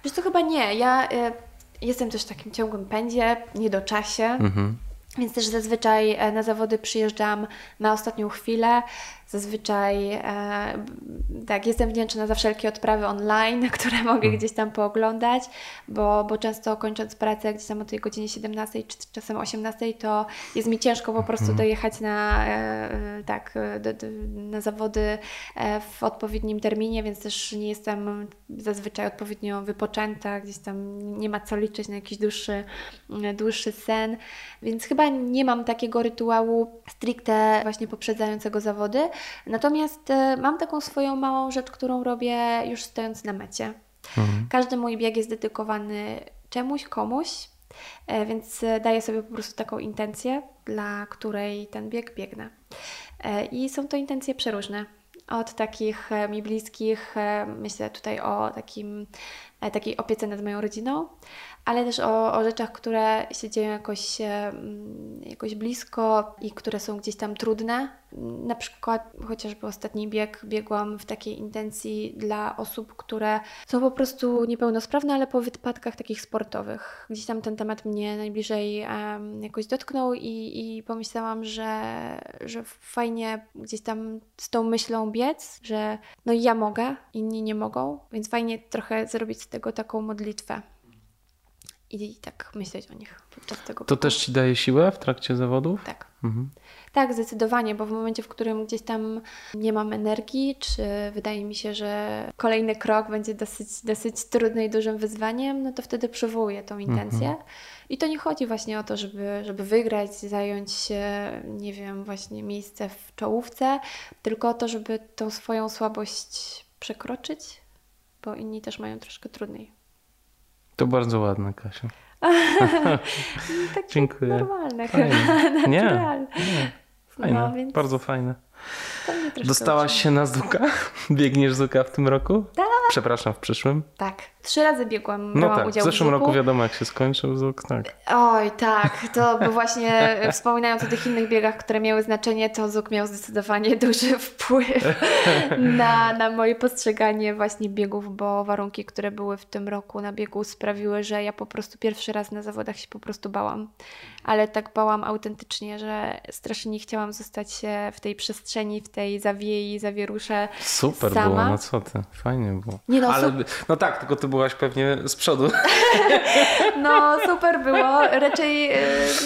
wiesz to chyba nie. Ja y, jestem też w takim ciągłym pędzie, nie do czasie. Mhm. Więc też zazwyczaj e, na zawody przyjeżdżam na ostatnią chwilę. Zazwyczaj e, tak, jestem wdzięczna za wszelkie odprawy online, [laughs] które mogę hmm. gdzieś tam pooglądać, bo, bo często kończąc pracę gdzieś tam o tej godzinie 17 czy czasem 18, to jest mi ciężko po prostu hmm. dojechać na, e, e, tak, do, do, na zawody e, w odpowiednim terminie, więc też nie jestem zazwyczaj odpowiednio wypoczęta, gdzieś tam nie ma co liczyć na jakiś dłuższy, dłuższy sen, więc chyba nie mam takiego rytuału stricte właśnie poprzedzającego zawody, Natomiast e, mam taką swoją małą rzecz, którą robię już stojąc na mecie. Mhm. Każdy mój bieg jest dedykowany czemuś, komuś, e, więc daję sobie po prostu taką intencję, dla której ten bieg biegnę. E, I są to intencje przeróżne. Od takich mi bliskich, myślę tutaj o takim e, takiej opiece nad moją rodziną, ale też o, o rzeczach, które się dzieją jakoś, jakoś blisko i które są gdzieś tam trudne. Na przykład chociażby ostatni bieg biegłam w takiej intencji dla osób, które są po prostu niepełnosprawne, ale po wypadkach takich sportowych. Gdzieś tam ten temat mnie najbliżej um, jakoś dotknął i, i pomyślałam, że, że fajnie gdzieś tam z tą myślą biec, że no ja mogę, inni nie mogą, więc fajnie trochę zrobić z tego taką modlitwę i tak myśleć o nich podczas tego. To też ci daje siłę w trakcie zawodów? Tak. Mhm. Tak, zdecydowanie, bo w momencie, w którym gdzieś tam nie mam energii, czy wydaje mi się, że kolejny krok będzie dosyć, dosyć trudny i dużym wyzwaniem, no to wtedy przywołuję tą intencję. Mhm. I to nie chodzi właśnie o to, żeby, żeby wygrać, zająć się, nie wiem, właśnie miejsce w czołówce, tylko o to, żeby tą swoją słabość przekroczyć, bo inni też mają troszkę trudniej. To bardzo ładne, Kasia. [laughs] Takie Dziękuję. normalne, fajne. [laughs] Nie, nie. Fajne, no, więc... bardzo fajne. Dostałaś się na Zuka? [laughs] Biegniesz Zuka w tym roku? Tak. Przepraszam, w przyszłym? Tak. Trzy razy biegłam, no tak. udział w zeszłym w roku wiadomo jak się skończył Zuk, tak. Oj, tak. To [laughs] bo właśnie wspominając o tych innych biegach, które miały znaczenie, to Zuk miał zdecydowanie [laughs] duży wpływ [laughs] na, na moje postrzeganie właśnie biegów, bo warunki, które były w tym roku na biegu sprawiły, że ja po prostu pierwszy raz na zawodach się po prostu bałam. Ale tak bałam autentycznie, że strasznie nie chciałam zostać w tej przestrzeni, w tej zawiei, zawierusze Super sama. było, no co ty, fajnie było. Nie no, Ale, no tak, tylko ty byłaś pewnie z przodu. [laughs] No super było, raczej e,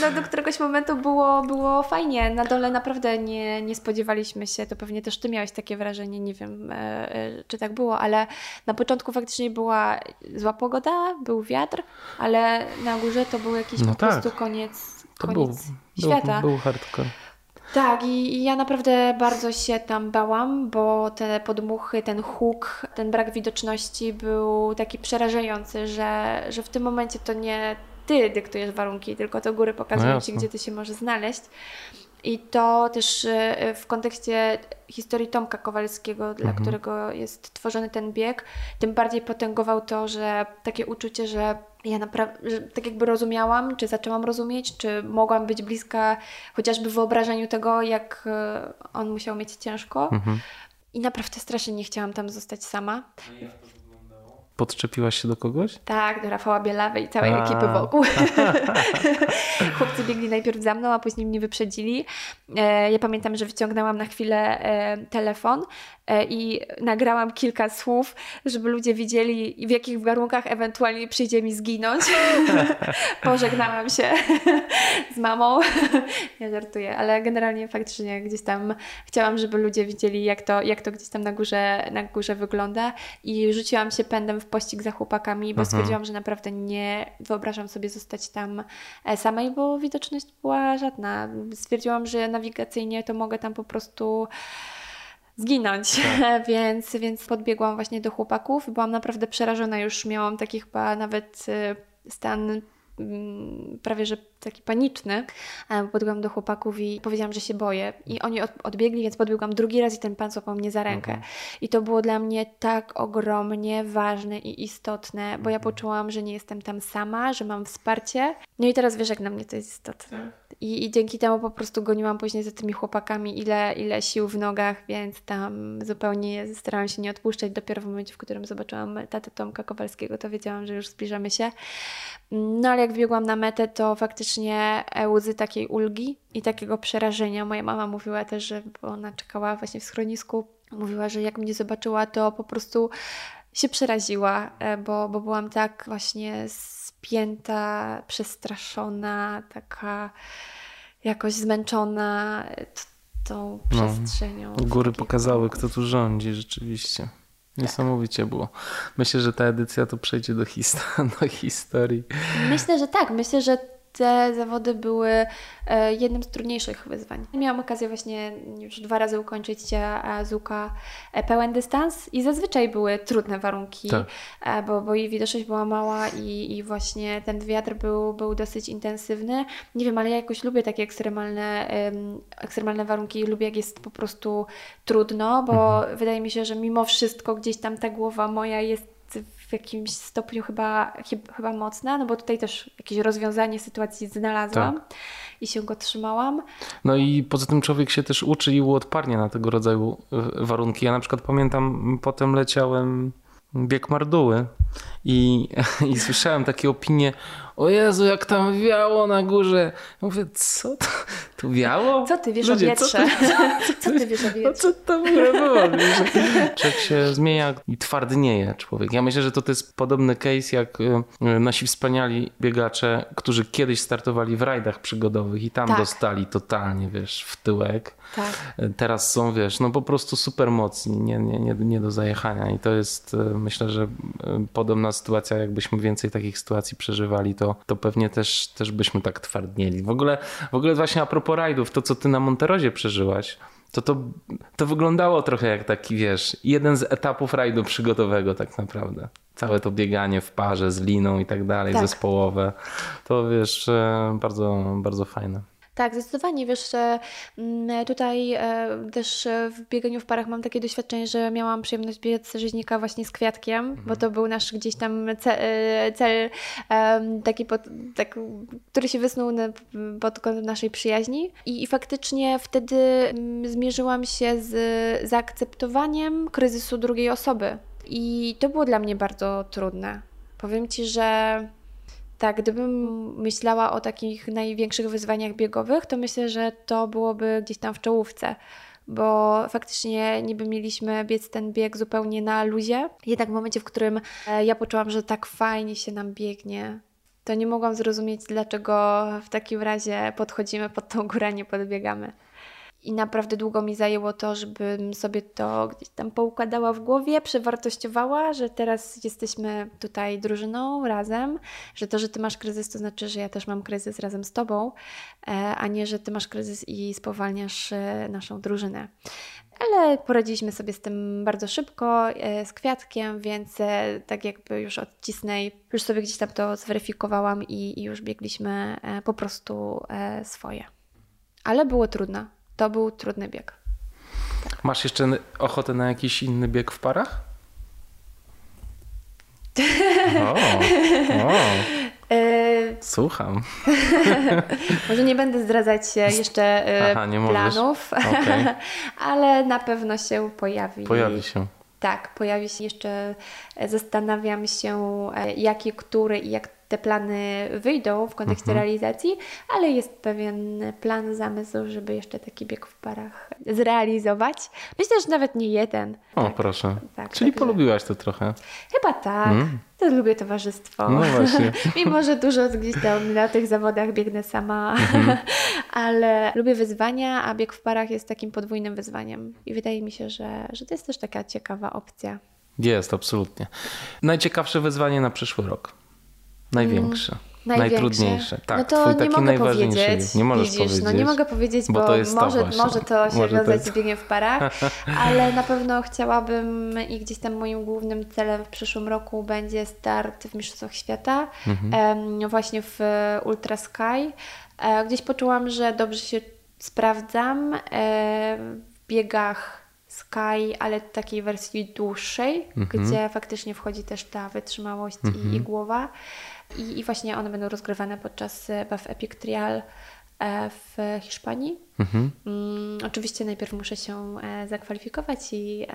no, do któregoś momentu było, było fajnie. Na dole naprawdę nie, nie spodziewaliśmy się, to pewnie też ty miałeś takie wrażenie, nie wiem e, e, czy tak było, ale na początku faktycznie była zła pogoda, był wiatr, ale na górze to był jakiś no po tak. prostu koniec, koniec był, świata. Był, był hardcore. Tak, i, i ja naprawdę bardzo się tam bałam, bo te podmuchy, ten huk, ten brak widoczności był taki przerażający, że, że w tym momencie to nie ty dyktujesz warunki, tylko to góry pokazują no ci, gdzie ty się możesz znaleźć. I to też e, w kontekście historii Tomka Kowalskiego, dla mhm. którego jest tworzony ten bieg, tym bardziej potęgował to, że takie uczucie, że ja naprawdę, tak jakby rozumiałam, czy zaczęłam rozumieć, czy mogłam być bliska chociażby wyobrażeniu tego, jak e, on musiał mieć ciężko. Mhm. I naprawdę strasznie nie chciałam tam zostać sama. Podczepiłaś się do kogoś? Tak, do Rafała Bielawy i całej a. ekipy wokół. [laughs] Chłopcy biegli najpierw za mną, a później mnie wyprzedzili. E, ja pamiętam, że wyciągnęłam na chwilę e, telefon i nagrałam kilka słów, żeby ludzie widzieli, w jakich warunkach ewentualnie przyjdzie mi zginąć. [laughs] Pożegnałam się z mamą. ja żartuję, ale generalnie faktycznie gdzieś tam chciałam, żeby ludzie widzieli, jak to, jak to gdzieś tam na górze, na górze wygląda i rzuciłam się pędem w pościg za chłopakami, bo mhm. stwierdziłam, że naprawdę nie wyobrażam sobie zostać tam samej, bo widoczność była żadna. Stwierdziłam, że nawigacyjnie to mogę tam po prostu zginąć, tak. [laughs] więc, więc podbiegłam właśnie do chłopaków. Byłam naprawdę przerażona, już miałam taki chyba nawet y, stan mm, prawie że taki paniczny. Podbiegłam do chłopaków i powiedziałam, że się boję. I oni odbiegli, więc podbiegłam drugi raz i ten pan złapał mnie za rękę. Mhm. I to było dla mnie tak ogromnie ważne i istotne, bo ja mhm. poczułam, że nie jestem tam sama, że mam wsparcie. No i teraz wiesz, jak na mnie to jest istotne. Tak. I, I, dzięki temu po prostu goniłam później za tymi chłopakami ile, ile sił w nogach, więc tam zupełnie starałam się nie odpuszczać. Dopiero w momencie, w którym zobaczyłam tatę Tomka Kowalskiego, to wiedziałam, że już zbliżamy się. No ale jak wbiegłam na metę, to faktycznie faktycznie łzy takiej ulgi i takiego przerażenia. Moja mama mówiła też, że bo ona czekała właśnie w schronisku, mówiła, że jak mnie zobaczyła, to po prostu się przeraziła, e, bo, bo byłam tak właśnie spięta, przestraszona, taka jakoś zmęczona tą no, przestrzenią. No, góry pokazały, kto tu rządzi rzeczywiście. Niesamowicie było. Myślę, że ta edycja to przejdzie do, [laughs] do historii. Myślę, że tak. Myślę, że te zawody były e, jednym z trudniejszych wyzwań. Miałam okazję właśnie już dwa razy ukończyć Zuka e, pełen dystans i zazwyczaj były trudne warunki, tak. E, bo, bo jej widoczność była mała i, i właśnie ten wiatr był, był dosyć intensywny. Nie wiem, ale ja jakoś lubię takie ekstremalne, ekstremalne warunki, lubię jak jest po prostu trudno, bo mhm. wydaje mi się, że mimo wszystko gdzieś tam ta głowa moja jest w jakimś stopniu chyba, chyba mocna, no bo tutaj też jakieś rozwiązanie sytuacji znalazłam Tak. i się go trzymałam. No i poza tym człowiek się też uczy i uodparnia na tego rodzaju warunki. Ja na przykład pamiętam, potem leciałem bieg Marduły i, [laughs] i słyszałem takie opinie, o Jezu, jak tam wiało na górze. Mówię, co to? Tu wiało? Co ty wiesz Ludzie, o co wietrze? [laughs] ty- Co ty wiesz o No wietrze? co to było? Człowiek się zmienia i twardnieje człowiek. Ja myślę, że to, to jest podobny case jak y, nasi wspaniali biegacze, którzy kiedyś startowali w rajdach przygodowych i tam Tak. dostali totalnie, wiesz, w tyłek. Tak. Teraz są, wiesz, no po prostu super mocni, nie, nie, nie, nie do zajechania i to jest, y, myślę, że y, podobna sytuacja, jakbyśmy więcej takich sytuacji przeżywali, to, to pewnie też, też byśmy tak twardnieli. W ogóle, w ogóle właśnie a propos rajdów, to co ty na Monterozie przeżyłaś, to, to to wyglądało trochę jak taki, wiesz, jeden z etapów rajdu przygodowego tak naprawdę. Całe to bieganie w parze z liną i tak dalej, Tak. zespołowe, to wiesz, e, bardzo, bardzo fajne. Tak, zdecydowanie. Wiesz, że mm, tutaj e, też e, w bieganiu w parach mam takie doświadczenie, że miałam przyjemność biec rzeźnika właśnie z kwiatkiem, bo to był nasz gdzieś tam e, cel, em, taki, pod, tak, który się wysnuł pod kątem naszej przyjaźni. I, I faktycznie wtedy mm, zmierzyłam się z zaakceptowaniem kryzysu drugiej osoby. I to było dla mnie bardzo trudne. Powiem Ci, że tak, gdybym myślała o takich największych wyzwaniach biegowych, to myślę, że to byłoby gdzieś tam w czołówce, bo faktycznie niby mieliśmy biec ten bieg zupełnie na luzie. Jednak w momencie, w którym e, ja poczułam, że tak fajnie się nam biegnie, to nie mogłam zrozumieć, dlaczego w takim razie podchodzimy pod tą górę, nie podbiegamy. I naprawdę długo mi zajęło to, żebym sobie to gdzieś tam poukładała w głowie, przewartościowała, że teraz jesteśmy tutaj drużyną razem, że to, że ty masz kryzys, to znaczy, że ja też mam kryzys razem z tobą, e, a nie, że ty masz kryzys i spowalniasz e, naszą drużynę. Ale poradziliśmy sobie z tym bardzo szybko, e, z kwiatkiem, więc tak jakby już od już sobie gdzieś tam to zweryfikowałam i, i już biegliśmy po prostu swoje. Ale było trudno. To był trudny bieg. Masz jeszcze ochotę na jakiś inny bieg w parach? [laughs] O, o, E, słucham. [laughs] może nie będę zdradzać e, jeszcze e, Aha, planów, Okej. [laughs] ale na pewno się pojawi. Pojawi się. Tak, pojawi się jeszcze. Zastanawiam się, jakie, który i jak te plany wyjdą w kontekście Mhm. realizacji, ale jest pewien plan, zamysł, żeby jeszcze taki bieg w parach zrealizować. Myślę, że nawet nie jeden. O, Tak, proszę. tak, Czyli także- polubiłaś to trochę. Chyba tak. Mm. To lubię towarzystwo. No właśnie. [laughs] Mimo, że dużo gdzieś tam na tych zawodach biegnę sama, Mhm. [laughs] ale lubię wyzwania, a bieg w parach jest takim podwójnym wyzwaniem. I wydaje mi się, że, że to jest też taka ciekawa opcja. Jest, absolutnie. Najciekawsze wyzwanie na przyszły rok. Największe. Największe. Najtrudniejsze. Tak, no to twój nie taki mogę najważniejszy powiedzieć. Nie możesz Widzisz, powiedzieć. No nie mogę powiedzieć, Bo bo, to jest to może, właśnie. może to się Może to jest- z biegiem w parach, [laughs] ale na pewno chciałabym i gdzieś tam moim głównym celem w przyszłym roku będzie start w Mistrzostwach Świata, Mhm. właśnie w Ultra Sky. E, Gdzieś poczułam, że dobrze się sprawdzam e, w biegach Sky, ale takiej wersji dłuższej, Mhm. gdzie faktycznie wchodzi też ta wytrzymałość i, i głowa. I, I właśnie one będą rozgrywane podczas e, BAF Epic Trial e, w Hiszpanii. Mhm. Mm, oczywiście najpierw muszę się e, zakwalifikować i,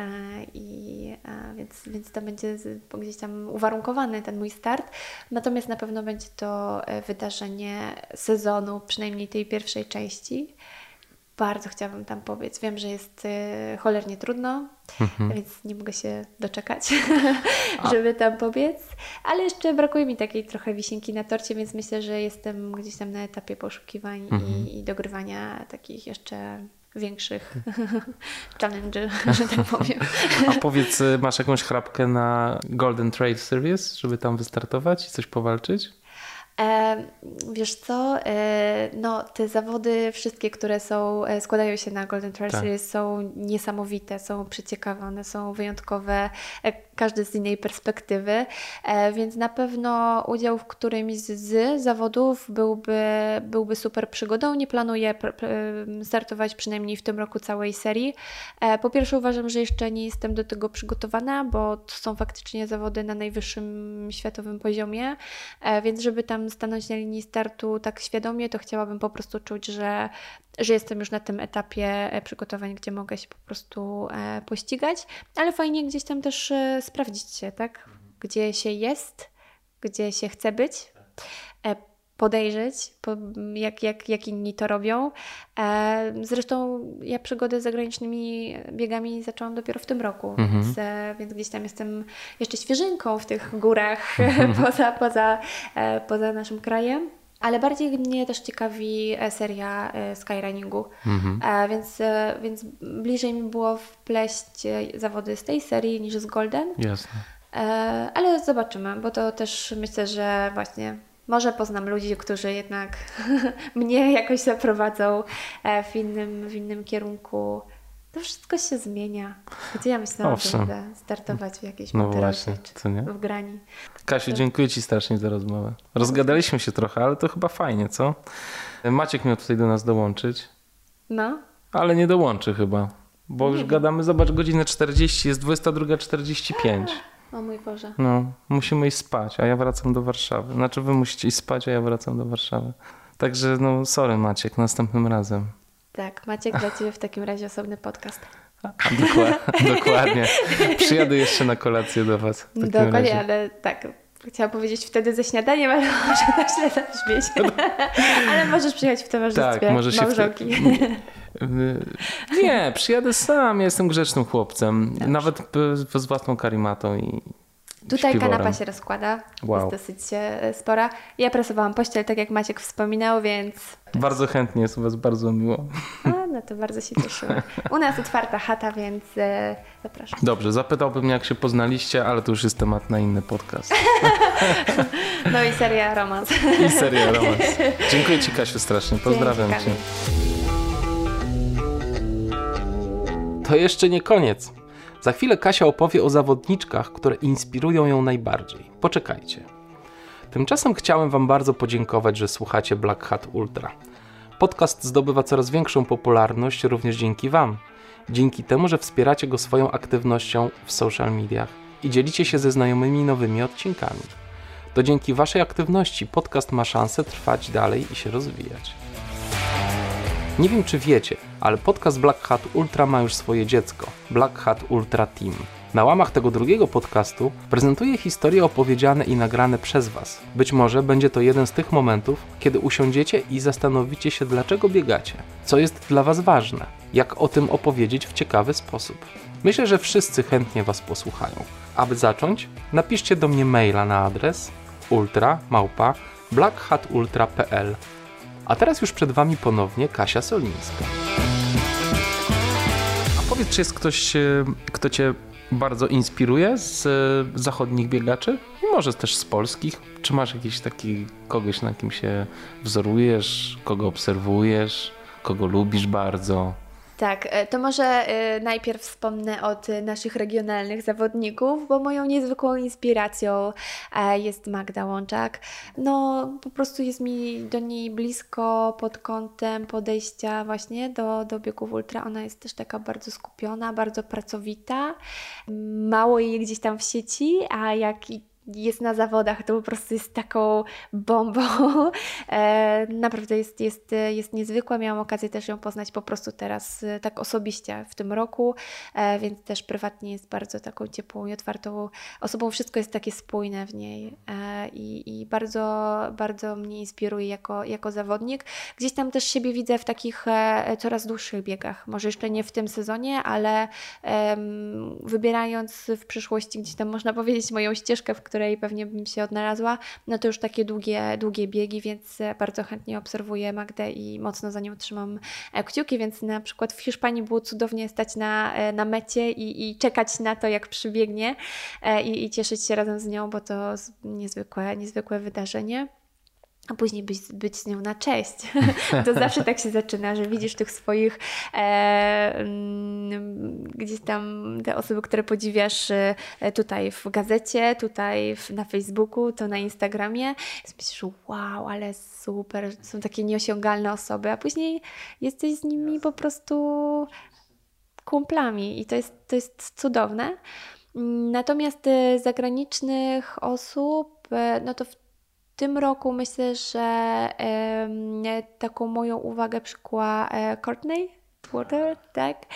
i więc, więc to będzie gdzieś tam uwarunkowany ten mój start. Natomiast na pewno będzie to wydarzenie sezonu, przynajmniej tej pierwszej części. Bardzo chciałabym tam pobiec. Wiem, że jest e, cholernie trudno, więc nie mogę się doczekać, [laughs] żeby tam pobiec. Ale jeszcze brakuje mi takiej trochę wisienki na torcie, więc myślę, że jestem gdzieś tam na etapie poszukiwań i, i dogrywania takich jeszcze większych [laughs] challenge, że tak [laughs] powiem. A powiedz, y, masz jakąś chrapkę na Golden Trail Series, żeby tam wystartować i coś powalczyć? E, wiesz co, e, no te zawody wszystkie, które są, e, składają się na Golden Trail Tak. Series są niesamowite, są przeciekawe, one są wyjątkowe. Każdy z innej perspektywy, e, więc na pewno udział w którymś z zawodów byłby, byłby super przygodą. Nie planuję startować przynajmniej w tym roku całej serii. E, po pierwsze uważam, że jeszcze nie jestem do tego przygotowana, bo to są faktycznie zawody na najwyższym światowym poziomie, e, więc żeby tam stanąć na linii startu tak świadomie, to chciałabym po prostu czuć, że, że jestem już na tym etapie przygotowań, gdzie mogę się po prostu pościgać, ale fajnie gdzieś tam też sprawdzić się, tak? Gdzie się jest, gdzie się chce być, e, podejrzeć, jak, jak, jak inni to robią. E, zresztą ja przygody z zagranicznymi biegami zaczęłam dopiero w tym roku, mhm. więc, e, więc, gdzieś tam jestem jeszcze świeżynką w tych górach [laughs] mhm. poza, poza, poza naszym krajem. Ale bardziej mnie też ciekawi e, seria e, skyrunningu, mhm. E, więc, więc bliżej mi było wpleść zawody z tej serii niż z Golden. Jasne. Ale zobaczymy, bo to też myślę, że właśnie może poznam ludzi, którzy jednak [laughs] mnie jakoś zaprowadzą w innym, w innym kierunku. To wszystko się zmienia. Gdzie ja myślałam, że będę startować w jakiejś no właśnie, co nie? w grani. Kasiu, dziękuję Ci strasznie za rozmowę. Rozgadaliśmy się trochę, ale to chyba fajnie, co? Maciek miał tutaj do nas dołączyć. No. Ale nie dołączy chyba, bo nie już wiem. gadamy, zobacz, godzinę 40, jest 22.45. O mój Boże. No, musimy iść spać, a ja wracam do Warszawy. Znaczy wy musicie iść spać, a ja wracam do Warszawy. Także no, sorry Maciek, następnym razem. Tak, Maciek dla Ciebie w takim razie osobny podcast. Dokładnie, [laughs] dokładnie. Przyjadę jeszcze na kolację do Was. Dokładnie, razie. ale tak. Chciałam powiedzieć wtedy ze śniadaniem, ale [laughs] może na źle zabrzmieć. [laughs] ale możesz przyjechać w towarzystwie tak, może się małżonki. Nie, przyjadę sam. Ja jestem grzecznym chłopcem. Dobrze. Nawet z własną karimatą i Tutaj śpiworem. kanapa się rozkłada, wow. jest dosyć e, spora. Ja prasowałam pościel, tak jak Maciek wspominał, więc... Bardzo chętnie, jest u Was bardzo miło. A, no to bardzo się cieszymy. U nas otwarta chata, więc e, zapraszam. Dobrze, zapytałbym jak się poznaliście, ale to już jest temat na inny podcast. [laughs] no i seria romans. I seria romans. Dziękuję Ci Kasiu strasznie, pozdrawiam Cię. To jeszcze nie koniec. Za chwilę Kasia opowie o zawodniczkach, które inspirują ją najbardziej. Poczekajcie. Tymczasem chciałem Wam bardzo podziękować, że słuchacie Black Hat Ultra. Podcast zdobywa coraz większą popularność również dzięki Wam. Dzięki temu, że wspieracie go swoją aktywnością w social mediach i dzielicie się ze znajomymi nowymi odcinkami. To dzięki Waszej aktywności podcast ma szansę trwać dalej i się rozwijać. Nie wiem czy wiecie, ale podcast Black Hat Ultra ma już swoje dziecko Black Hat Ultra Team. Na łamach tego drugiego podcastu prezentuję historie opowiedziane i nagrane przez Was. Być może będzie to jeden z tych momentów, kiedy usiądziecie i zastanowicie się, dlaczego biegacie, co jest dla Was ważne, jak o tym opowiedzieć w ciekawy sposób. Myślę, że wszyscy chętnie Was posłuchają. Aby zacząć, napiszcie do mnie maila na adres ultra blackhatultra.pl a teraz już przed Wami ponownie Kasia Solińska. A powiedz, czy jest ktoś, e, kto Cię bardzo inspiruje z e, zachodnich biegaczy? Może też z polskich? Czy masz jakiś taki kogoś, na kim się wzorujesz, kogo obserwujesz, kogo lubisz bardzo? Tak, e, to może e, najpierw wspomnę od naszych regionalnych zawodników, bo moją niezwykłą inspiracją e, jest Magda Łączak. No, po prostu jest mi do niej blisko pod kątem podejścia właśnie do, do biegów ultra. Ona jest też taka bardzo skupiona, bardzo pracowita. Mało jej gdzieś tam w sieci, a jak jest na zawodach, to po prostu jest taką bombą. [laughs] E, naprawdę jest, jest, jest niezwykła. Miałam okazję też ją poznać po prostu teraz e, tak osobiście w tym roku, e, więc też prywatnie jest bardzo taką ciepłą i otwartą osobą. Wszystko jest takie spójne w niej i, i bardzo, bardzo mnie inspiruje jako, jako zawodnik. Gdzieś tam też siebie widzę w takich coraz dłuższych biegach. Może jeszcze nie w tym sezonie, ale wybierając w przyszłości gdzieś tam można powiedzieć moją ścieżkę, w której której pewnie bym się odnalazła, no to już takie długie, długie biegi, więc bardzo chętnie obserwuję Magdę i mocno za nią trzymam e, kciuki, więc na przykład w Hiszpanii było cudownie stać na, e, na mecie i, i czekać na to, jak przybiegnie e, i, i cieszyć się razem z nią, bo to niezwykłe, niezwykłe wydarzenie. A później być, być z nią na cześć. [laughs] to zawsze tak się zaczyna, że widzisz tych swoich e, mm, gdzieś tam te osoby, które podziwiasz e, tutaj w gazecie, tutaj w, na Facebooku, to na Instagramie. Myślisz, wow, ale super, są takie nieosiągalne osoby, a później jesteś z nimi po prostu kumplami i to jest, to jest cudowne. Natomiast e, zagranicznych osób, e, no to w tym roku myślę, że taką moją uwagę przykuła e, Courtney Water, tak?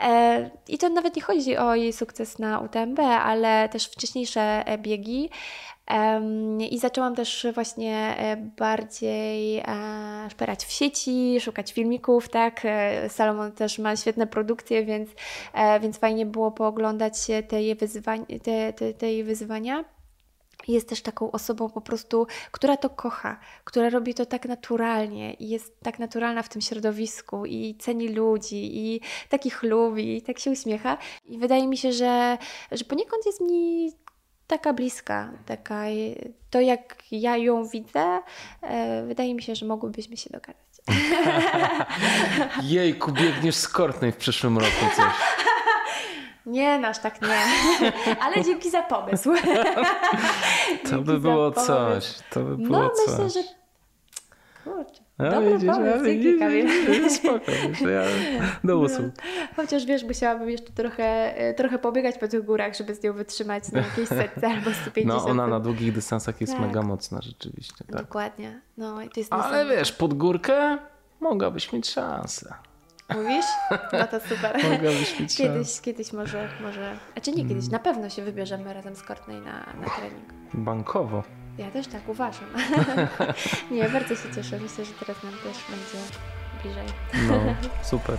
E, I to nawet nie chodzi o jej sukces na UTMB, ale też wcześniejsze e, biegi. I zaczęłam też właśnie bardziej szperać w sieci, szukać filmików, tak. Salomon też ma świetne produkcje, więc, więc fajnie było pooglądać te jej, te, te, te jej wyzwania jest też taką osobą po prostu, która to kocha, która robi to tak naturalnie i jest tak naturalna w tym środowisku i ceni ludzi i takich lubi i tak się uśmiecha. I wydaje mi się, że, że poniekąd jest mi taka bliska, taka, to jak ja ją widzę, e, wydaje mi się, że mogłybyśmy się dogadać. [laughs] Jejku, biegniesz z Courtney w przyszłym roku coś. [laughs] Nie, nasz tak nie. [laughs] Ale dzięki za pomysł. [laughs] to by było coś. To by było no, coś. myślę, że kurczę. No, Dobry widzisz, pomysł, dzięki Kamil. [laughs] Spoko, ja do usług. No, chociaż wiesz, musiałabym jeszcze trochę, e, trochę pobiegać po tych górach, żeby z nią wytrzymać na jakiejś setce albo 150. No ona na długich dystansach jest Tak. mega mocna rzeczywiście. Tak. Dokładnie. No to jest Ale wiesz, pod górkę mogłabyś mieć szansę. Mówisz? No to super. [laughs] Mieć Kiedyś, kiedyś może, może, a czy nie kiedyś, na pewno się wybierzemy razem z Courtney na, na trening. Bankowo. Ja też tak uważam. [laughs] nie, bardzo się cieszę. Myślę, że teraz nam też będzie bliżej. No, [laughs] super.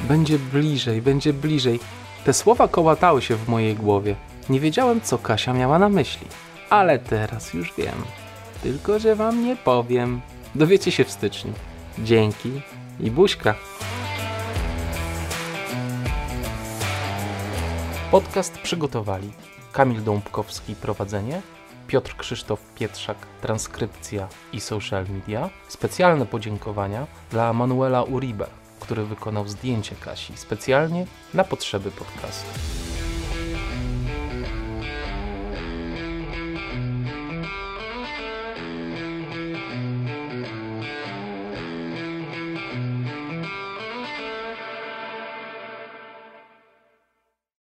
Będzie bliżej, będzie bliżej. Te słowa kołatały się w mojej głowie. Nie wiedziałem, co Kasia miała na myśli. Ale teraz już wiem. Tylko, że wam nie powiem. Dowiecie się w styczniu. Dzięki i buźka. Podcast przygotowali Kamil Dąbkowski prowadzenie, Piotr Krzysztof Pietrzak transkrypcja i social media. Specjalne podziękowania dla Manuela Uribe, który wykonał zdjęcie Kasi specjalnie na potrzeby podcastu.